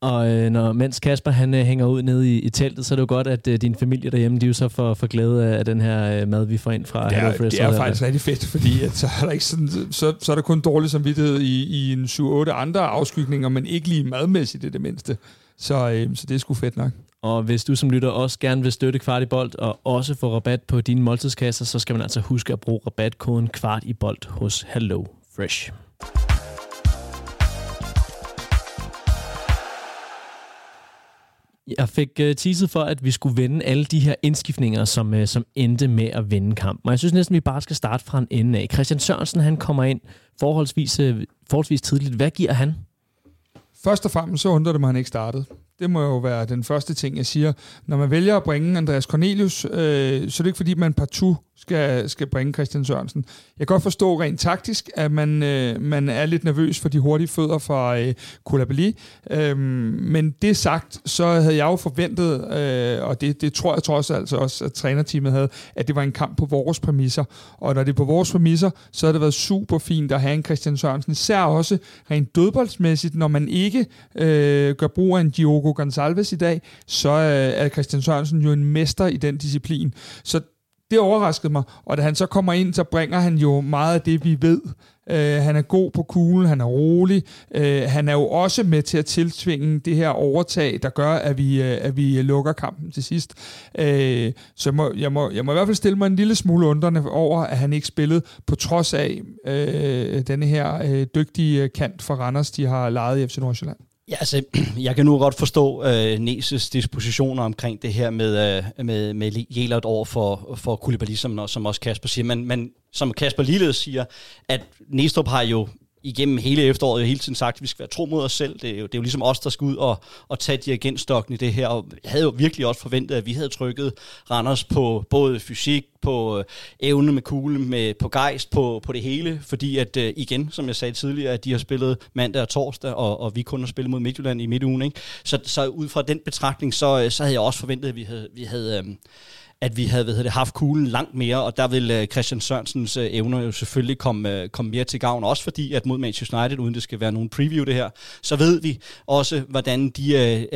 Og øh, når, mens Kasper han øh, hænger ud nede i, i teltet, så er det jo godt, at øh, din familie derhjemme, de er jo så for, for glæde af den her øh, mad, vi får ind fra det er, Hello Fresh. Det er faktisk rigtig fedt, fordi at, så, er der ikke sådan, så, så er der kun dårlig samvittighed i, i en 7-8 andre afskygninger, men ikke lige madmæssigt det, det mindste. Så, øh, så det er sgu fedt nok. Og hvis du som lytter også gerne vil støtte Kvart i Bold og også få rabat på dine måltidskasser, så skal man altså huske at bruge rabatkoden Kvart i Bold hos Hello Fresh. Jeg fik uh, teaset for, at vi skulle vende alle de her indskiftninger, som, uh, som endte med at vinde kampen. Og jeg synes næsten, vi bare skal starte fra en ende af. Christian Sørensen, han kommer ind forholdsvis, uh, forholdsvis tidligt. Hvad giver han? Først og fremmest så undrer det mig, at han ikke startede. Det må jo være den første ting, jeg siger. Når man vælger at bringe Andreas Cornelius, øh, så er det ikke fordi, man partout skal, skal bringe Christian Sørensen. Jeg kan godt forstå rent taktisk, at man, øh, man er lidt nervøs for de hurtige fødder fra øh, Koulibaly. Øhm, men det sagt, så havde jeg jo forventet, øh, og det, det tror jeg trods alt også, at trænerteamet havde, at det var en kamp på vores præmisser. Og når det er på vores præmisser, så har det været super fint at have en Christian Sørensen. Især også rent dødboldsmæssigt, når man ikke øh, gør brug af en Diogo Gonçalves i dag, så øh, er Christian Sørensen jo en mester i den disciplin. Så det overraskede mig. Og da han så kommer ind, så bringer han jo meget af det, vi ved. Øh, han er god på kuglen, han er rolig. Øh, han er jo også med til at tiltvinge det her overtag, der gør, at vi, øh, at vi lukker kampen til sidst. Øh, så jeg må, jeg, må, jeg må i hvert fald stille mig en lille smule undrende over, at han ikke spillede, på trods af øh, denne her øh, dygtige kant for Randers, de har lejet i FC Nordsjælland. Ja, altså, *clears throat* jeg kan nu godt forstå øh, Neses dispositioner omkring det her med, øh, med, med Jelert over for, for Kulibali, som, som også Kasper siger. Men, men som Kasper ligeledes siger, at Næstrup har jo igennem hele efteråret hele tiden sagt, at vi skal være tro mod os selv. Det er jo, det er jo ligesom os, der skal ud og, og tage dirigentstokken i det her. Og jeg havde jo virkelig også forventet, at vi havde trykket Randers på både fysik, på øh, evne med kugle, med, på gejst, på, på det hele. Fordi at øh, igen, som jeg sagde tidligere, at de har spillet mandag og torsdag, og, og vi kun har spillet mod Midtjylland i midtugen. Ikke? Så, så ud fra den betragtning, så, øh, så havde jeg også forventet, at vi havde, vi havde øh, at vi havde hvad hedder det, haft kuglen langt mere, og der vil øh, Christian Sørensens øh, evner jo selvfølgelig komme, øh, komme mere til gavn, også fordi at mod Manchester United, uden det skal være nogen preview det her, så ved vi også, hvordan de,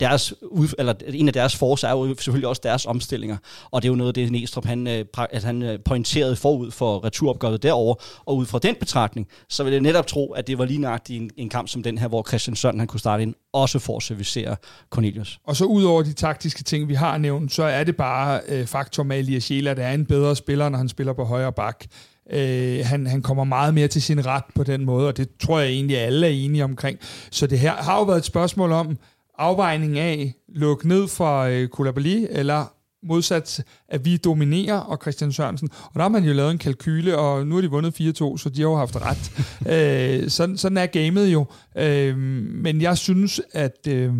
deres, eller en af deres force er jo selvfølgelig også deres omstillinger, og det er jo noget af det, Næstrup han, at han pointerede forud for returopgøret derover og ud fra den betragtning, så vil jeg netop tro, at det var lige nøjagtigt en, en kamp som den her, hvor Christian Sørensen han kunne starte ind, også for at servicere Cornelius. Og så ud over de taktiske ting, vi har nævnt, så er det bare øh, faktum af Elias Sjæler, der er en bedre spiller, når han spiller på højre bak. Øh, han, han kommer meget mere til sin ret på den måde, og det tror jeg egentlig, alle er enige omkring. Så det her har jo været et spørgsmål om afvejning af lukke ned for øh, Koulibaly, eller modsat, at vi dominerer, og Christian Sørensen. Og der har man jo lavet en kalkyle, og nu har de vundet 4-2, så de har jo haft ret. *laughs* øh, sådan, sådan er gamet jo. Øh, men jeg synes, at øh,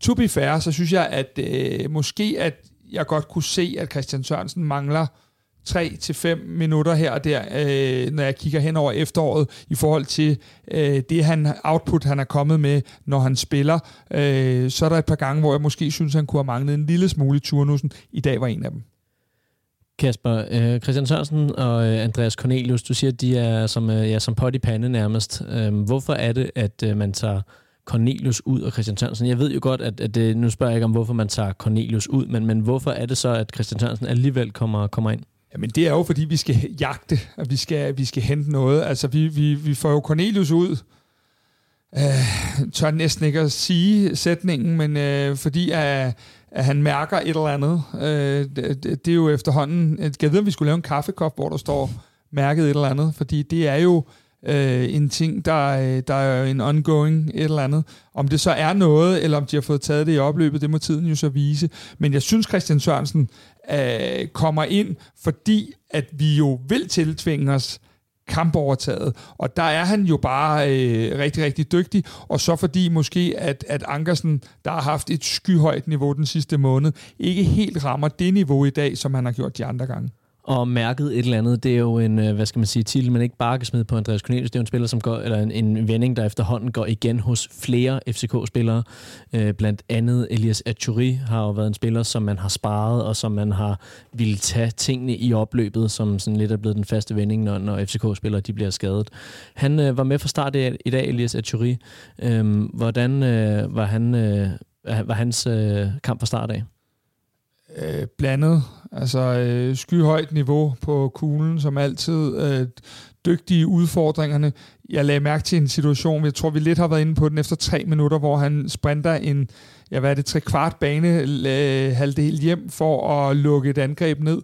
to be fair, så synes jeg, at øh, måske, at jeg godt kunne se, at Christian Sørensen mangler 3 til 5 minutter her og der, øh, når jeg kigger hen over efteråret, i forhold til øh, det han output, han er kommet med, når han spiller. Øh, så er der et par gange, hvor jeg måske synes, han kunne have manglet en lille smule i turnussen. I dag var en af dem. Kasper, øh, Christian Sørensen og øh, Andreas Cornelius, du siger, at de er som, øh, ja, som pot i pande nærmest. Øh, hvorfor er det, at øh, man tager Cornelius ud og Christian Sørensen. Jeg ved jo godt, at, at det, nu spørger jeg ikke om, hvorfor man tager Cornelius ud, men, men hvorfor er det så, at Christian Sørensen alligevel kommer, kommer ind? Jamen det er jo, fordi vi skal jagte, og vi skal, vi skal hente noget. Altså vi, vi, vi får jo Cornelius ud, øh, tør næsten ikke at sige sætningen, men øh, fordi at, at han mærker et eller andet. Øh, det, det er jo efterhånden, jeg ved, om vi skulle lave en kaffekop, hvor der står mærket et eller andet, fordi det er jo øh, Øh, en ting, der, øh, der er en ongoing et eller andet. Om det så er noget, eller om de har fået taget det i opløbet, det må tiden jo så vise. Men jeg synes, Christian Sørensen øh, kommer ind, fordi at vi jo vil tiltvinge os kampovertaget. Og der er han jo bare øh, rigtig, rigtig dygtig. Og så fordi måske, at, at Ankersen, der har haft et skyhøjt niveau den sidste måned, ikke helt rammer det niveau i dag, som han har gjort de andre gange og mærket et eller andet. Det er jo en, øh, hvad skal man sige, titel, man ikke bare kan smide på Andreas Cornelius. Det er jo en spiller, som går, eller en, en vending, der efterhånden går igen hos flere FCK-spillere. Øh, blandt andet Elias Achuri har jo været en spiller, som man har sparet, og som man har ville tage tingene i opløbet, som sådan lidt er blevet den faste vending, når, når FCK-spillere de bliver skadet. Han øh, var med fra start i dag, Elias Achuri. Øh, hvordan øh, var, han, øh, var hans øh, kamp fra start af? Øh, blandet. Altså øh, skyhøjt niveau på kuglen, som altid. Øh, dygtige udfordringerne. Jeg lagde mærke til en situation, jeg tror, vi lidt har været inde på den efter tre minutter, hvor han sprinter en, ja, hvad er det, tre kvart bane øh, halvdel hjem for at lukke et angreb ned.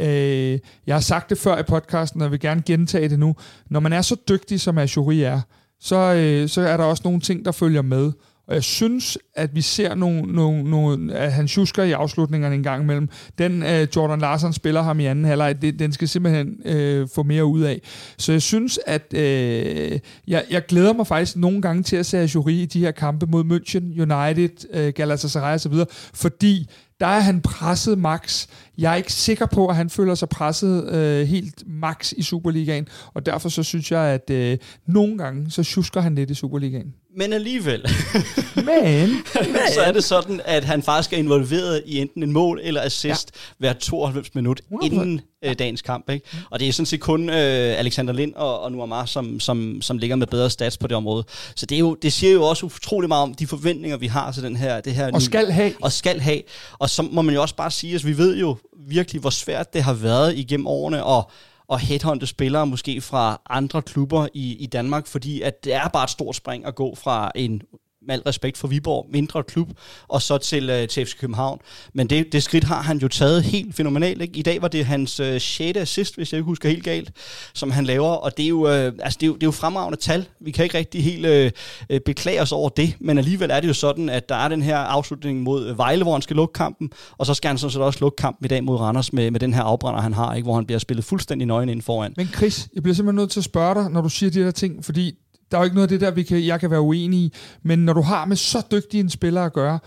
Øh, jeg har sagt det før i podcasten, og jeg vil gerne gentage det nu. Når man er så dygtig, som Ashuri er, så, øh, så er der også nogle ting, der følger med. Og jeg synes, at vi ser nogle, nogle, nogle at han tjusker i afslutningerne en gang imellem. Den uh, Jordan Larsen spiller ham i anden halvleg, det, den skal simpelthen uh, få mere ud af. Så jeg synes, at uh, jeg, jeg glæder mig faktisk nogle gange til at se Jury i de her kampe mod München, United, uh, Galatasaray osv., fordi der er han presset max. Jeg er ikke sikker på, at han føler sig presset øh, helt max i Superligaen, og derfor så synes jeg, at øh, nogle gange, så tjusker han lidt i Superligaen. Men alligevel, *laughs* men, *laughs* så er det sådan, at han faktisk er involveret i enten en mål eller assist ja. hver 92 minut inden øh, dagens kamp. Ikke? Og det er sådan set kun øh, Alexander Lind og, og Nuamar, som, som, som ligger med bedre stats på det område. Så det, er jo, det siger jo også utrolig meget om de forventninger, vi har til den her... Det her og skal have. Og skal have. Og så må man jo også bare sige, at vi ved jo, virkelig, hvor svært det har været igennem årene, og og headhunte spillere måske fra andre klubber i, i Danmark, fordi at det er bare et stort spring at gå fra en med al respekt for Viborg, mindre klub, og så til, øh, til FC København. Men det, det skridt har han jo taget helt fænomenalt. Ikke? I dag var det hans øh, 6. assist, hvis jeg ikke husker helt galt, som han laver, og det er jo, øh, altså, det er jo, det er jo fremragende tal. Vi kan ikke rigtig helt øh, øh, beklage os over det, men alligevel er det jo sådan, at der er den her afslutning mod Vejle, hvor han skal lukke kampen, og så skal han sådan set også lukke kampen i dag mod Randers med, med den her afbrænder, han har, ikke? hvor han bliver spillet fuldstændig nøgen ind foran. Men Chris, jeg bliver simpelthen nødt til at spørge dig, når du siger de der ting, fordi der er jo ikke noget af det der, vi kan, jeg kan være uenig i, men når du har med så dygtige en spiller at gøre,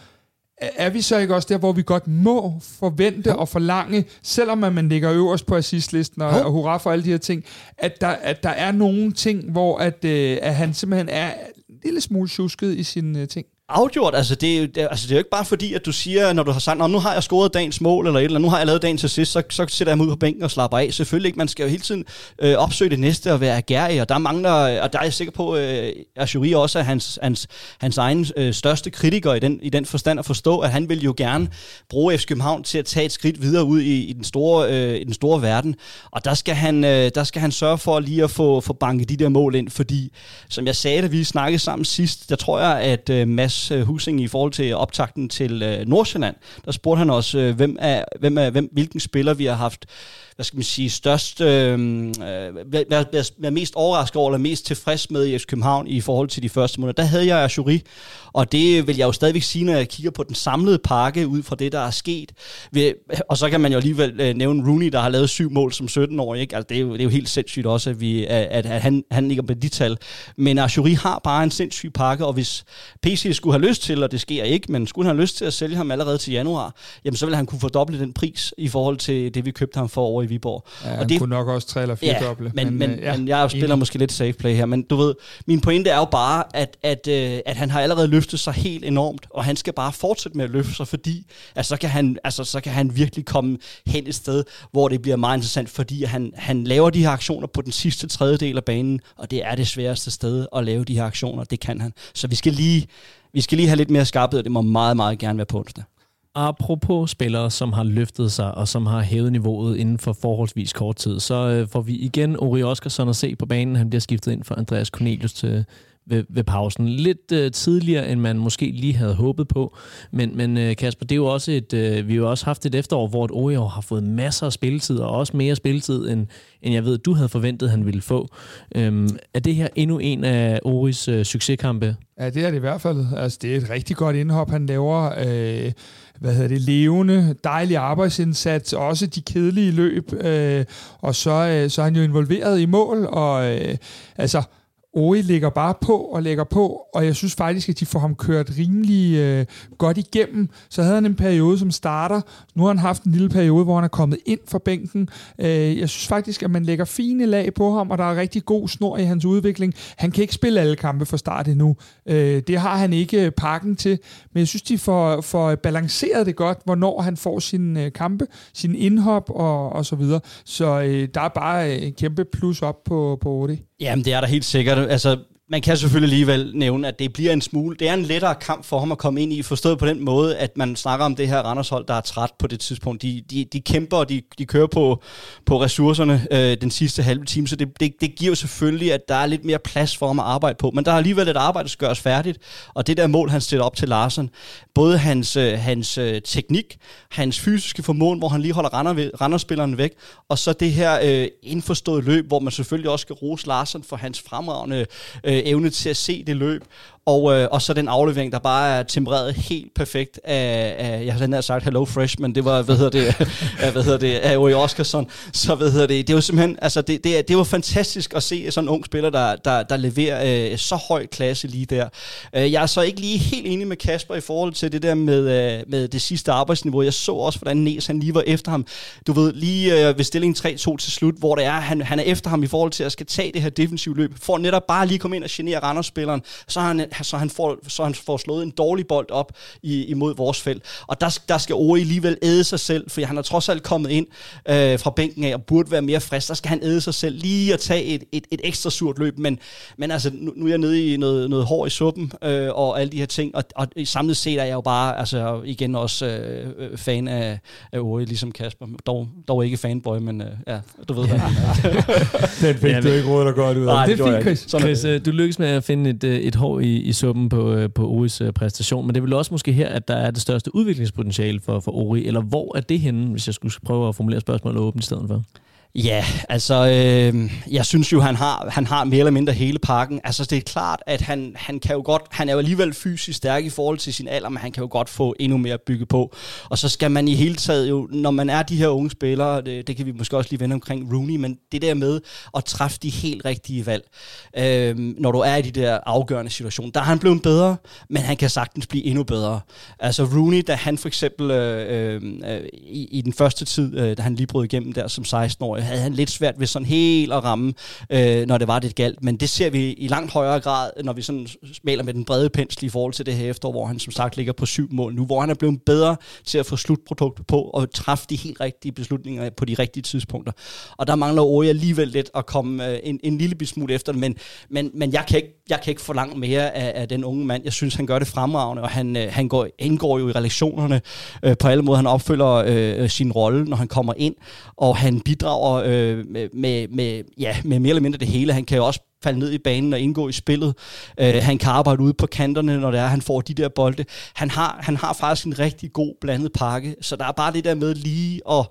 er vi så ikke også der, hvor vi godt må forvente og forlange, selvom man ligger øverst på assistlisten og, og hurra for alle de her ting, at der, at der er nogle ting, hvor at, øh, at han simpelthen er en lille smule tjusket i sine øh, ting? Afgjort. Altså det, det, altså, det er jo ikke bare fordi, at du siger, når du har sagt, nu har jeg scoret dagens mål, eller et eller nu har jeg lavet dagens assist, så, så sætter jeg mig ud på bænken og slapper af. Selvfølgelig ikke. Man skal jo hele tiden øh, opsøge det næste og være agerig, og der mangler, og der er jeg sikker på, øh, at Jury også er hans, hans, hans egen øh, største kritiker i den, i den forstand at forstå, at han vil jo gerne bruge FC København til at tage et skridt videre ud i, i, den, store, øh, i den store verden. Og der skal han, øh, der skal han sørge for lige at få, få banket de der mål ind, fordi, som jeg sagde, da vi snakkede sammen sidst, der tror jeg, at øh, Mads Mads øh, Husing i forhold til optakten til øh, Nordsjælland. Der spurgte han også, øh, hvem er, hvem er, hvem, hvilken spiller vi har haft hvad skal man sige, størst, øhm, øh, øh, være mest overrasket over, eller mest tilfreds med i FC København i forhold til de første måneder. Der havde jeg Ashuri, og det vil jeg jo stadigvæk sige, når jeg kigger på den samlede pakke ud fra det, der er sket. Og så kan man jo alligevel øh, nævne Rooney, der har lavet syv mål som 17-årig. Ikke? Altså, det, er jo, det er jo helt sindssygt også, at, vi, at, at han, han ligger på de tal. Men Ashuri har bare en sindssyg pakke, og hvis PC skulle have lyst til, og det sker ikke, men skulle han have lyst til at sælge ham allerede til januar, jamen så vil han kunne fordoble den pris i forhold til det, vi købte ham for over i Viborg. Ja, og det kunne nok også tre eller fire ja, doble. Men, men, men, ja, men jeg spiller enig. måske lidt safe play her. Men du ved, min pointe er jo bare, at, at, øh, at han har allerede løftet sig helt enormt, og han skal bare fortsætte med at løfte sig, fordi altså, så, kan han, altså, så kan han virkelig komme hen et sted, hvor det bliver meget interessant, fordi han, han laver de her aktioner på den sidste tredjedel af banen, og det er det sværeste sted at lave de her aktioner. Det kan han. Så vi skal lige, vi skal lige have lidt mere skarphed, og det må meget, meget gerne være på onsdag. Apropos spillere, som har løftet sig og som har hævet niveauet inden for forholdsvis kort tid, så øh, får vi igen Ori Oskarsson at se på banen. Han bliver skiftet ind for Andreas Cornelius til, ved, ved pausen. Lidt øh, tidligere, end man måske lige havde håbet på. Men, men øh, Kasper, det er jo også et, øh, vi har jo også haft et efterår, hvor et Orior har fået masser af spilletid, og også mere spilletid, end, end jeg ved, du havde forventet, han ville få. Øhm, er det her endnu en af Oris øh, succeskampe? Ja, det er det i hvert fald. Altså, det er et rigtig godt indhop, han laver. Øh, hvad hedder det, levende, dejlig arbejdsindsats, også de kedelige løb, øh, og så, øh, så er han jo involveret i mål, og øh, altså, Ori ligger bare på og lægger på, og jeg synes faktisk, at de får ham kørt rimelig øh, godt igennem. Så havde han en periode som starter. Nu har han haft en lille periode, hvor han er kommet ind for bænken. Øh, jeg synes faktisk, at man lægger fine lag på ham, og der er rigtig god snor i hans udvikling. Han kan ikke spille alle kampe fra start endnu. Øh, det har han ikke øh, pakken til, men jeg synes, de får, får balanceret det godt, hvornår han får sine øh, kampe, sin indhop og, og så videre. Så øh, der er bare øh, en kæmpe plus op på, på Ori. Jamen, det er der helt sikkert. Altså, man kan selvfølgelig alligevel nævne, at det bliver en smule, det er en lettere kamp for ham at komme ind i, forstået på den måde, at man snakker om det her Randershold, der er træt på det tidspunkt. De, de, de kæmper, og de, de kører på, på ressourcerne øh, den sidste halve time, så det, det, det giver selvfølgelig, at der er lidt mere plads for ham at arbejde på. Men der er alligevel et arbejde, der skal gøres færdigt, og det der mål, han stiller op til Larsen, både hans, øh, hans øh, teknik, hans fysiske formåen, hvor han lige holder Randers-spilleren væk, og så det her øh, indforståede løb, hvor man selvfølgelig også skal rose Larsen for hans fremragende øh, Øh, evne til at se det løb, og, øh, og så den aflevering, der bare er tempereret helt perfekt af, af jeg har sagt Hello Fresh, men det var, hvad hedder det, *laughs* af, hvad hedder det, af Uri Oskarsson. Så hvad hedder det, det var simpelthen, altså det, det, det var fantastisk at se sådan en ung spiller, der, der, der leverer øh, så høj klasse lige der. Øh, jeg er så ikke lige helt enig med Kasper i forhold til det der med, øh, med det sidste arbejdsniveau. Jeg så også, hvordan Næs han lige var efter ham. Du ved, lige øh, ved stillingen 3-2 til slut, hvor det er, han, han er efter ham i forhold til at skal tage det her defensive løb, for netop bare lige komme ind og genere Randers-spilleren, så har han så, han får, så han får slået en dårlig bold op i, imod vores felt. Og der, der skal Ori alligevel æde sig selv, for han er trods alt kommet ind øh, fra bænken af og burde være mere frisk. Der skal han æde sig selv lige at tage et, et, et ekstra surt løb. Men, men altså, nu, nu er jeg nede i noget, noget hår i suppen øh, og alle de her ting. Og, og samlet set er jeg jo bare altså, igen også øh, øh fan af, af Ori, ligesom Kasper. Dog, dog ikke fanboy, men øh, ja, du ved, hvad *laughs* Den fik ja, du ikke råd godt ud af. Nej, det er fint, Chris. Chris, øh, du lykkes med at finde et, øh, et hår i, i suppen på, øh, på Oris øh, præstation, men det er vel også måske her, at der er det største udviklingspotentiale for, for Ori, eller hvor er det henne, hvis jeg skulle prøve at formulere spørgsmålet åbent i stedet for? Ja, altså, øh, jeg synes jo, han har, han har mere eller mindre hele pakken. Altså, det er klart, at han, han kan jo godt, han er jo alligevel fysisk stærk i forhold til sin alder, men han kan jo godt få endnu mere bygge på. Og så skal man i hele taget jo, når man er de her unge spillere, det, det kan vi måske også lige vende omkring Rooney, men det der med at træffe de helt rigtige valg, øh, når du er i de der afgørende situationer, der er han blevet bedre, men han kan sagtens blive endnu bedre. Altså Rooney, da han for eksempel øh, øh, øh i, i den første tid, øh, da han lige brød igennem der som 16-årig, havde han lidt svært ved sådan helt at ramme, øh, når det var det galt. Men det ser vi i langt højere grad, når vi sådan maler med den brede pensel i forhold til det her efterår, hvor han som sagt ligger på syv mål nu, hvor han er blevet bedre til at få slutproduktet på og træffe de helt rigtige beslutninger på de rigtige tidspunkter. Og der mangler Ori alligevel lidt at komme øh, en, en lille smule efter det, men, men, men jeg, kan ikke, jeg kan ikke forlange mere af, af den unge mand. Jeg synes, han gør det fremragende, og han, øh, han går, indgår jo i relationerne øh, på alle måder. Han opfylder øh, sin rolle, når han kommer ind, og han bidrager øh, med, med, ja, med mere eller mindre det hele. Han kan jo også falde ned i banen og indgå i spillet. Øh, han kan arbejde ude på kanterne, når det er, han får de der bolde. Han har, han har faktisk en rigtig god blandet pakke, så der er bare det der med lige at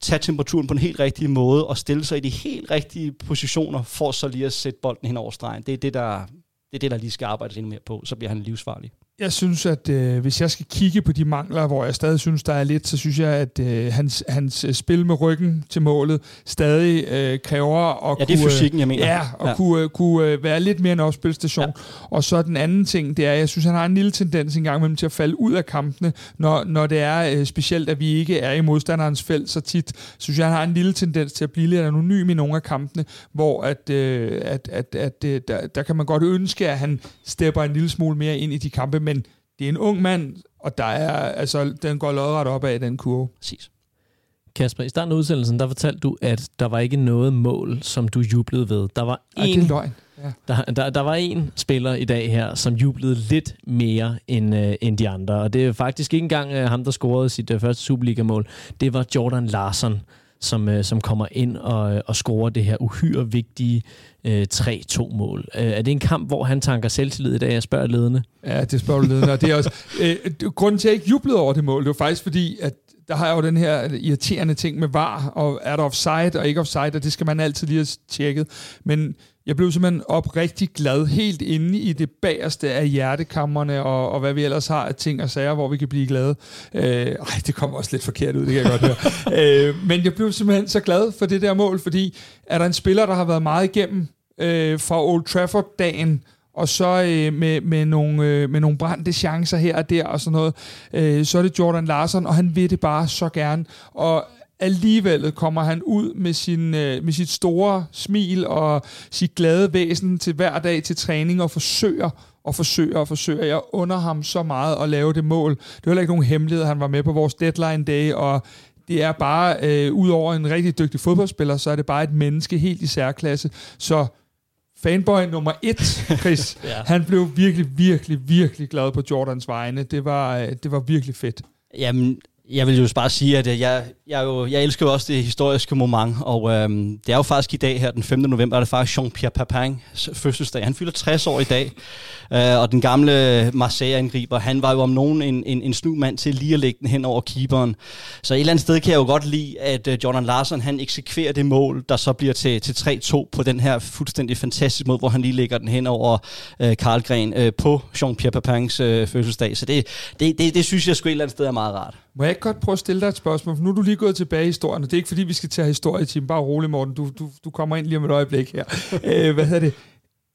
tage temperaturen på en helt rigtig måde og stille sig i de helt rigtige positioner for så lige at sætte bolden hen over stregen. Det er det, der, det er det, der lige skal arbejdes endnu mere på, så bliver han livsfarlig. Jeg synes, at øh, hvis jeg skal kigge på de mangler, hvor jeg stadig synes, der er lidt, så synes jeg, at øh, hans, hans øh, spil med ryggen til målet stadig øh, kræver at ja, det er fysikken, jeg mener. Ja, og ja. kunne, øh, kunne øh, være lidt mere en opspilstation. Ja. Og så den anden ting, det er, jeg synes, han har en lille tendens engang imellem til at falde ud af kampene, når, når det er øh, specielt, at vi ikke er i modstanderens felt så tit. Synes jeg, han har en lille tendens til at blive lidt anonym i nogle af kampene, hvor at, øh, at, at, at, at der, der kan man godt ønske, at han stepper en lille smule mere ind i de kampe, men det er en ung mand, og der er, altså, den går lodret op af den kurve. Præcis. Kasper, i starten af udsendelsen, der fortalte du, at der var ikke noget mål, som du jublede ved. Der var Ej, en, det er løgn. Ja. Der, der, der var en spiller i dag her, som jublede lidt mere end, uh, end de andre. Og det er faktisk ikke engang uh, ham, der scorede sit uh, første Superliga-mål. Det var Jordan Larsen, som, uh, som kommer ind og, uh, og scorer det her uhyre vigtige uh, 3-2-mål. Uh, er det en kamp, hvor han tanker selvtillid i dag? Jeg spørger ledende. Ja, det spørger du ledende. Og det er også, *laughs* øh, grunden til, at jeg ikke jublede over det mål, det var faktisk fordi, at der har jeg jo den her irriterende ting med var, og er der offside og ikke offside, og det skal man altid lige have tjekket. Men jeg blev simpelthen oprigtig glad, helt inde i det bagerste af hjertekammerne, og, og hvad vi ellers har af ting og sager, hvor vi kan blive glade. Øh, ej, det kommer også lidt forkert ud, det kan jeg godt høre. *laughs* øh, men jeg blev simpelthen så glad for det der mål, fordi er der en spiller, der har været meget igennem øh, fra Old Trafford-dagen, og så øh, med, med, nogle, øh, med nogle brændte chancer her og der og sådan noget, øh, så er det Jordan Larsen, og han vil det bare så gerne. Og alligevel kommer han ud med, sin, øh, med sit store smil og sit glade væsen til hver dag til træning og forsøger og forsøger og forsøger. Jeg under ham så meget at lave det mål. Det var heller ikke nogen hemmelighed. Han var med på vores deadline day, og det er bare, øh, ud over en rigtig dygtig fodboldspiller, så er det bare et menneske helt i særklasse. Så fanboy nummer et, Chris, *laughs* ja. han blev virkelig, virkelig, virkelig glad på Jordans vegne. Det var, øh, det var virkelig fedt. Jamen, jeg vil jo bare sige, at øh, jeg, jeg, jo, jeg elsker jo også det historiske moment, og øhm, det er jo faktisk i dag her, den 5. november, er det faktisk Jean-Pierre Papins fødselsdag. Han fylder 60 år i dag, øh, og den gamle Marseille-angriber, han var jo om nogen en, en, en snu mand til lige at lægge den hen over keeperen. Så et eller andet sted kan jeg jo godt lide, at øh, Jordan Larsen, han eksekverer det mål, der så bliver til, til 3-2 på den her fuldstændig fantastiske måde, hvor han lige lægger den hen over uh, Karlgren øh, på Jean-Pierre Papins øh, fødselsdag. Så det, det, det, det synes jeg sgu et eller andet sted er meget rart. Må jeg ikke godt prøve at stille dig et spørgsmål? For nu er du lige gået tilbage i historien, og det er ikke fordi, vi skal tage historietime. Bare rolig, Morten. Du, du, du kommer ind lige om et øjeblik her. Æh, *laughs* hvad hedder det?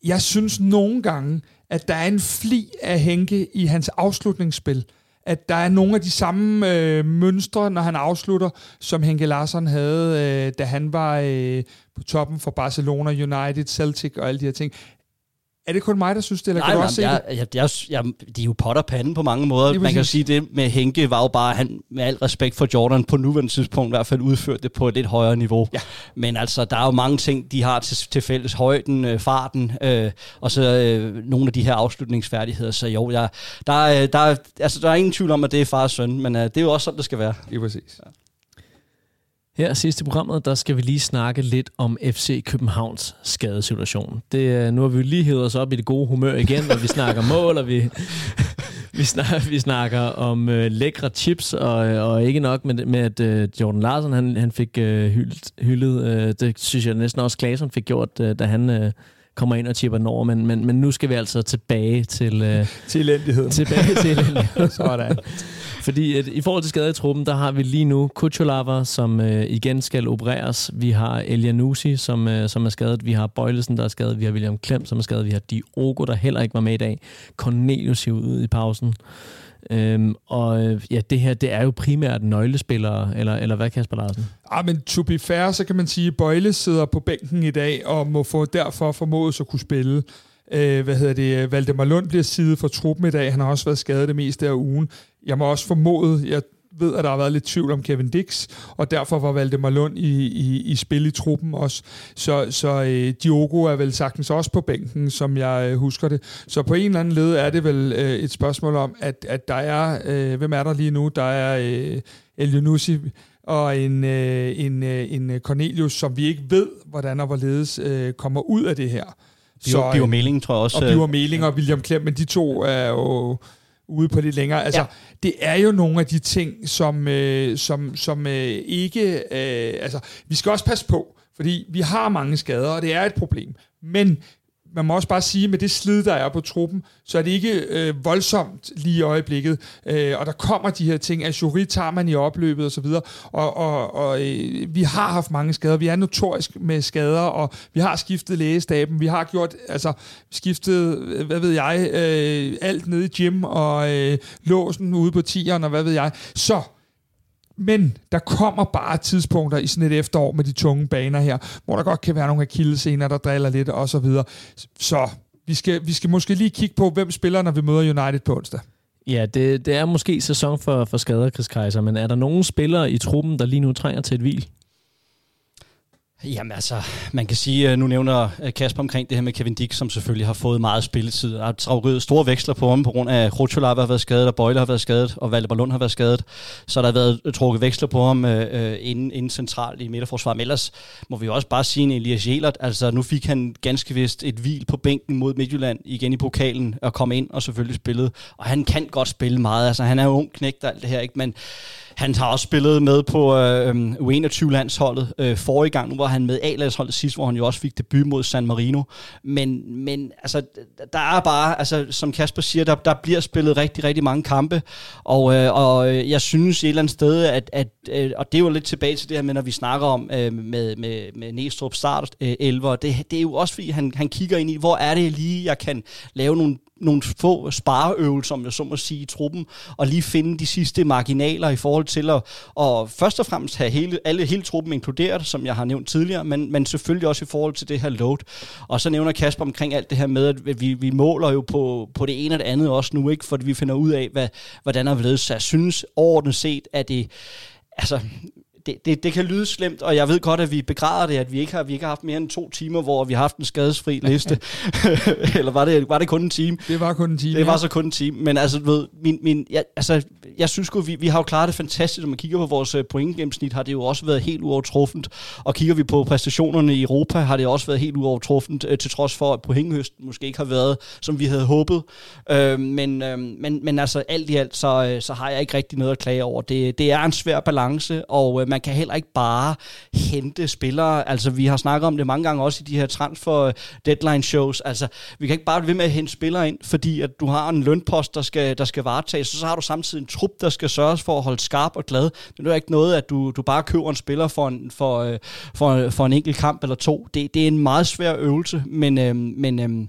Jeg synes nogle gange, at der er en fli af Henke i hans afslutningsspil. At der er nogle af de samme øh, mønstre, når han afslutter, som Henke Larsson havde, øh, da han var øh, på toppen for Barcelona, United, Celtic og alle de her ting Er det kun mig, der synes det, eller Nej, kan du også se jeg, det? jeg, jeg, jeg, de er jo potter panden på mange måder. Man kan sige, det med Henke var jo bare, han med al respekt for Jordan på nuværende tidspunkt i hvert fald udført det på et lidt højere niveau. Ja. Men altså, der er jo mange ting, de har til, til fælles. Højden, øh, farten, øh, og så øh, nogle af de her afslutningsfærdigheder. Så jo, jeg, der, er, der, er, altså, der er ingen tvivl om, at det er far og søn, men øh, det er jo også sådan, det skal være. Lige præcis. Her sidst i programmet, der skal vi lige snakke lidt om FC Københavns skadesituation. Det, er- nu har vi lige hævet os op i det gode humør igen, og vi snakker mål, og vi, *laughs* vi, snakker, vi snakker om øh, lækre chips, og, og ikke nok med, med at øh, Jordan Larsen han, han fik øh, hyldet. hyldet øh, det synes jeg næsten også Claesson fik gjort, øh, da han øh, kommer ind og chipper den over. Men, men, men nu skal vi altså tilbage til... Øh, Til elendigheden. tilbage til *laughs* Sådan. Fordi at i forhold til skader i truppen, der har vi lige nu Kuchulava, som øh, igen skal opereres. Vi har Elianusi, som, øh, som er skadet. Vi har Bøjlesen, der er skadet. Vi har William Klem, som er skadet. Vi har Diogo, der heller ikke var med i dag. Cornelius hivet ud i pausen. Øhm, og øh, ja, det her, det er jo primært nøglespillere, eller, eller hvad, Kasper Larsen? Ah, men to be fair, så kan man sige, at Bøjle sidder på bænken i dag, og må få derfor formodes at kunne spille. Øh, hvad hedder det? Valdemar Lund bliver sidet for truppen i dag. Han har også været skadet det meste af ugen. Jeg må også formode, jeg ved, at der har været lidt tvivl om Kevin Dix, og derfor var Valdemar Lund i, i, i spil i truppen også. Så, så øh, Diogo er vel sagtens også på bænken, som jeg øh, husker det. Så på en eller anden led er det vel øh, et spørgsmål om, at, at der er, øh, hvem er der lige nu? Der er øh, Elionussi og en, øh, en, øh, en Cornelius, som vi ikke ved, hvordan og hvorledes øh, kommer ud af det her. Så, Biver Meling, tror jeg også. og øh, Biver Meling og William Klem, men de to er jo ude på lidt længere. Altså, Ja. ja. det er jo nogle af de ting, som, øh, som, som øh, ikke... Øh, altså, vi skal også passe på, fordi vi har mange skader, og det er et problem. Men man må også bare sige, at med det slid, der er på truppen, så er det ikke øh, voldsomt lige i øjeblikket. Øh, og der kommer de her ting. at jury tager man i opløbet og så videre. Og, og, og øh, vi har haft mange skader. Vi er notorisk med skader, og vi har skiftet lægestaben. Vi har gjort, altså skiftet, øh, hvad ved jeg, øh, alt nede i gym og øh, låsen ude på tieren og hvad ved jeg. Så men der kommer bare tidspunkter i sådan et efterår med de tunge baner her, hvor der godt kan være nogle akillescener, der driller lidt og så videre. Så vi skal, vi skal måske lige kigge på, hvem spiller, når vi møder United på onsdag. Ja, det, det er måske sæson for, for skader, Chris Kaiser, men er der nogen spillere i truppen, der lige nu trænger til et hvil? Jamen altså, man kan sige, øh, nu nævner øh, Kasper omkring det her med Kevin Dick, som selvfølgelig har fået meget spilletid. Der er trukket store veksler på ham på grund af, at Rotolava har været skadet, og Bøjle har været skadet, og Valdemar Lund har været skadet. Så der har været øh, trukket veksler på ham øh, øh, inden, inden centralt i midterforsvaret. Men ellers må vi jo også bare sige en Elias Jelert. Altså, nu fik han ganske vist et hvil på bænken mod Midtjylland igen i pokalen, og kom ind og selvfølgelig spillede. Og han kan godt spille meget. Altså, han er jo ung knægt og alt det her, ikke? Men han har også spillet med på øh, øhm, U21-landsholdet øh, forrige gang. Nu var han med A-landsholdet sidst, hvor han jo også fik debut mod San Marino. Men, men altså, der er bare, altså, som Kasper siger, der, der bliver spillet rigtig, rigtig mange kampe. Og, øh, og øh, jeg synes et eller andet sted, at, at øh, og det er jo lidt tilbage til det her med, når vi snakker om øh, med, med, med Næstrup start øh, 11, det, det er jo også fordi, han, han kigger ind i, hvor er det lige, jeg kan lave nogle nogle få spareøvelser, om jeg så må sige, i truppen, og lige finde de sidste marginaler i forhold til at og først og fremmest have hele, alle, hele truppen inkluderet, som jeg har nævnt tidligere, men, men selvfølgelig også i forhold til det her load. Og så nævner Kasper omkring alt det her med, at vi, vi måler jo på, på det ene og det andet også nu, ikke, fordi vi finder ud af, hvad, hvordan er blevet. Så jeg synes overordnet set, at det altså, det, det, det kan lyde slemt, og jeg ved godt, at vi begræder det, at vi ikke har, vi ikke har haft mere end to timer, hvor vi har haft en skadesfri liste. *laughs* Eller var det, var det kun en time? Det var kun en time. Det var ja. så kun en time, men altså, ved, min, min, jeg, altså, jeg synes sgu, vi, vi har jo klaret det fantastisk, når man kigger på vores øh, pointgennemsnit, har det jo også været helt uovertruffent, og kigger vi på præstationerne i Europa, har det også været helt uovertruffent, øh, til trods for, at pointhøsten måske ikke har været, som vi havde håbet. Øh, men, øh, men, men altså, alt i alt, så, øh, så har jeg ikke rigtig noget at klage over. Det, det er en svær balance, og øh, man man kan heller ikke bare hente spillere, altså vi har snakket om det mange gange også i de her transfer deadline shows, altså vi kan ikke bare blive ved med at hente spillere ind, fordi at du har en lønpost, der skal, der skal varetages, så, så har du samtidig en trup, der skal sørges for at holde skarp og glad. Det er jo ikke noget, at du, du bare køber en spiller for en, for, øh, for, for en enkelt kamp eller to. Det, det er en meget svær øvelse, men, øh, men øh,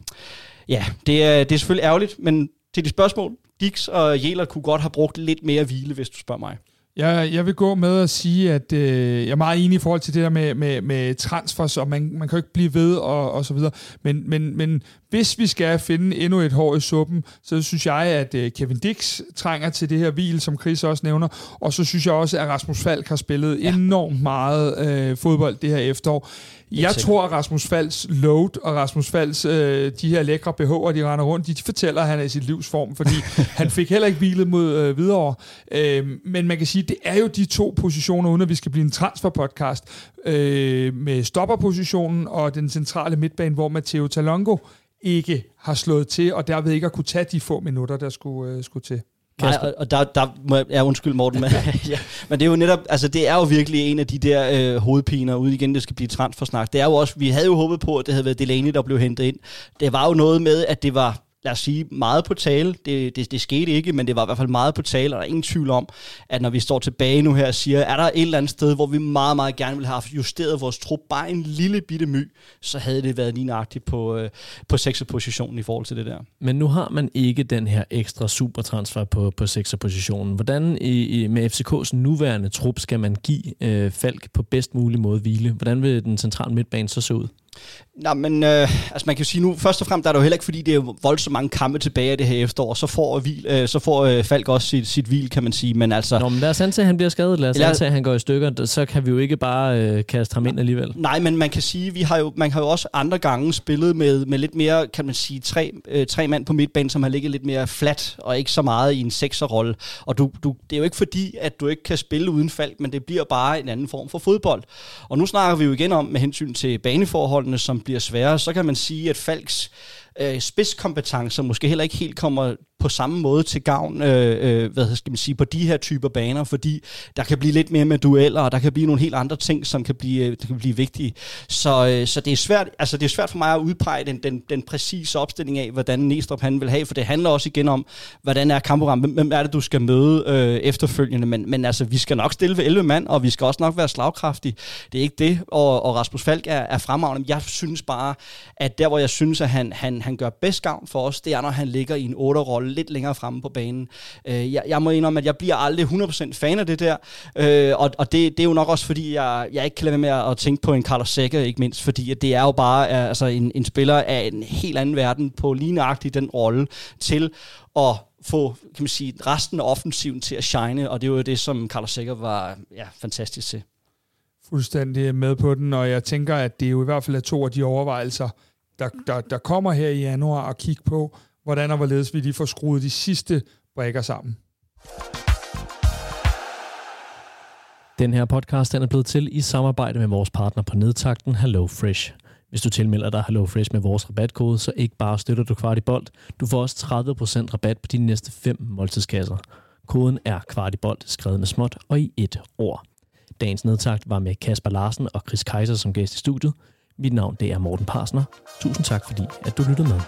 ja, det er, det er selvfølgelig ærgerligt, men til de spørgsmål, Dix og Jæler kunne godt have brugt lidt mere hvile, hvis du spørger mig. Jeg, jeg vil gå med at sige, at øh, jeg er meget enig i forhold til det der med, med, med transfers, og man, man kan jo ikke blive ved og, og så videre. Men, men, men hvis vi skal finde endnu et hår i suppen, så synes jeg, at øh, Kevin Dix trænger til det her hvil, som Chris også nævner. Og så synes jeg også, at Rasmus Falk har spillet ja. enormt meget øh, fodbold det her efterår. Jeg tror, at Rasmus Falks load og Rasmus Falks øh, de her lækre BH'er, de render rundt, de, de fortæller, at han er i sit livsform, fordi *laughs* han fik heller ikke hvilet mod øh, videre. Øh, men man kan sige, det er jo de to positioner, uden at vi skal blive en transferpodcast, øh, med stopperpositionen og den centrale midtbane, hvor Matteo Talongo ikke har slået til, og derved ikke har kunne tage de få minutter, der skulle, øh, skulle til. Nej, og, og der, der må jeg, ja, undskyld Morten, men, *laughs* *laughs* ja, men det er jo netop, altså det er jo virkelig en af de der øh, hovedpiner, ude igen, det skal blive transfersnak. Det er jo også, vi havde jo håbet på, at det havde været Delaney, der blev hentet ind. Det var jo noget med, at det var lad os sige, meget på tale. Det, det, det skete ikke, men det var i hvert fald meget på tale, og der er ingen tvivl om, at når vi står tilbage nu her og siger, er der et eller andet sted, hvor vi meget, meget gerne ville have justeret vores trup bare en lille bitte my, så havde det været lige nøjagtigt på, øh, på positionen i forhold til det der. Men nu har man ikke den her ekstra supertransfer på, på positionen. Hvordan i, i, med FCK's nuværende trup skal man give øh, Falk på bedst mulig måde hvile? Hvordan vil den centrale midtbane så se ud? Nej, men øh, altså man kan jo sige nu, først og fremmest der er det jo heller ikke, fordi det er voldsomt mange kampe tilbage af det her efterår, så får, hvil, øh, så får øh, Falk også sit, sit hvil, kan man sige, men altså... Nå, men lad os antage, at han bliver skadet, lad os antage, at han går i stykker, så kan vi jo ikke bare øh, kaste ham ind alligevel. Nej, men man kan sige, vi har jo, man har jo også andre gange spillet med, med lidt mere, kan man sige, tre, øh, tre mand på midtbanen, som har ligget lidt mere flat, og ikke så meget i en sekserrolle, og du, du, det er jo ikke fordi, at du ikke kan spille uden Falk, men det bliver bare en anden form for fodbold. Og nu snakker vi jo igen om, med hensyn til baneforholdene, som bliver sværere, så kan man sige, at Falks øh, spidskompetencer måske heller ikke helt kommer på samme måde til gavn, øh, øh, hvad skal man sige, på de her typer baner, fordi der kan blive lidt mere med dueller, og der kan blive nogle helt andre ting, som kan blive, øh, der kan blive vigtige. Så, øh, så det, er svært, altså det er svært for mig at udpege den, den, den præcise opstilling af, hvordan Næstrup han vil have, for det handler også igen om, hvordan er kampprogrammet, hvem er det, du skal møde øh, efterfølgende, men, men altså, vi skal nok stille ved 11 mand, og vi skal også nok være slagkraftige. Det er ikke det, og, og Rasmus Falk er, er fremragende. Jeg synes bare, at der, hvor jeg synes, at han, han, han gør bedst gavn for os, det er, når han ligger i en 8-rolle lidt længere fremme på banen. Øh, jeg, jeg må indrømme, at jeg bliver aldrig 100% fan af det der, øh, og, og det, det er jo nok også, fordi jeg, jeg ikke kan lade med at tænke på en Carlos Sækker, ikke mindst, fordi at det er jo bare øh, altså, en, en spiller af en helt anden verden på ligneragtigt den rolle til at få kan man sige, resten af offensiven til at shine, og det var jo det, som Carlos Sækker var ja, fantastisk til fuldstændig med på den, og jeg tænker, at det jo i hvert fald er to af de overvejelser, der, der, der kommer her i januar og kigge på, hvordan og hvorledes vi lige får skruet de sidste brækker sammen. Den her podcast den er blevet til i samarbejde med vores partner på nedtakten Hello Fresh. Hvis du tilmelder dig Hello Fresh med vores rabatkode, så ikke bare støtter du Kvartibolt, du får også 30% rabat på dine næste 5 måltidskasser. Koden er Kvartibolt, skrevet med småt og i et ord. Dagens nedtakt var med Kasper Larsen og Chris Kaiser som gæst i studiet. Mit navn det er Morten Parsner. Tusind tak fordi, at du lyttede med.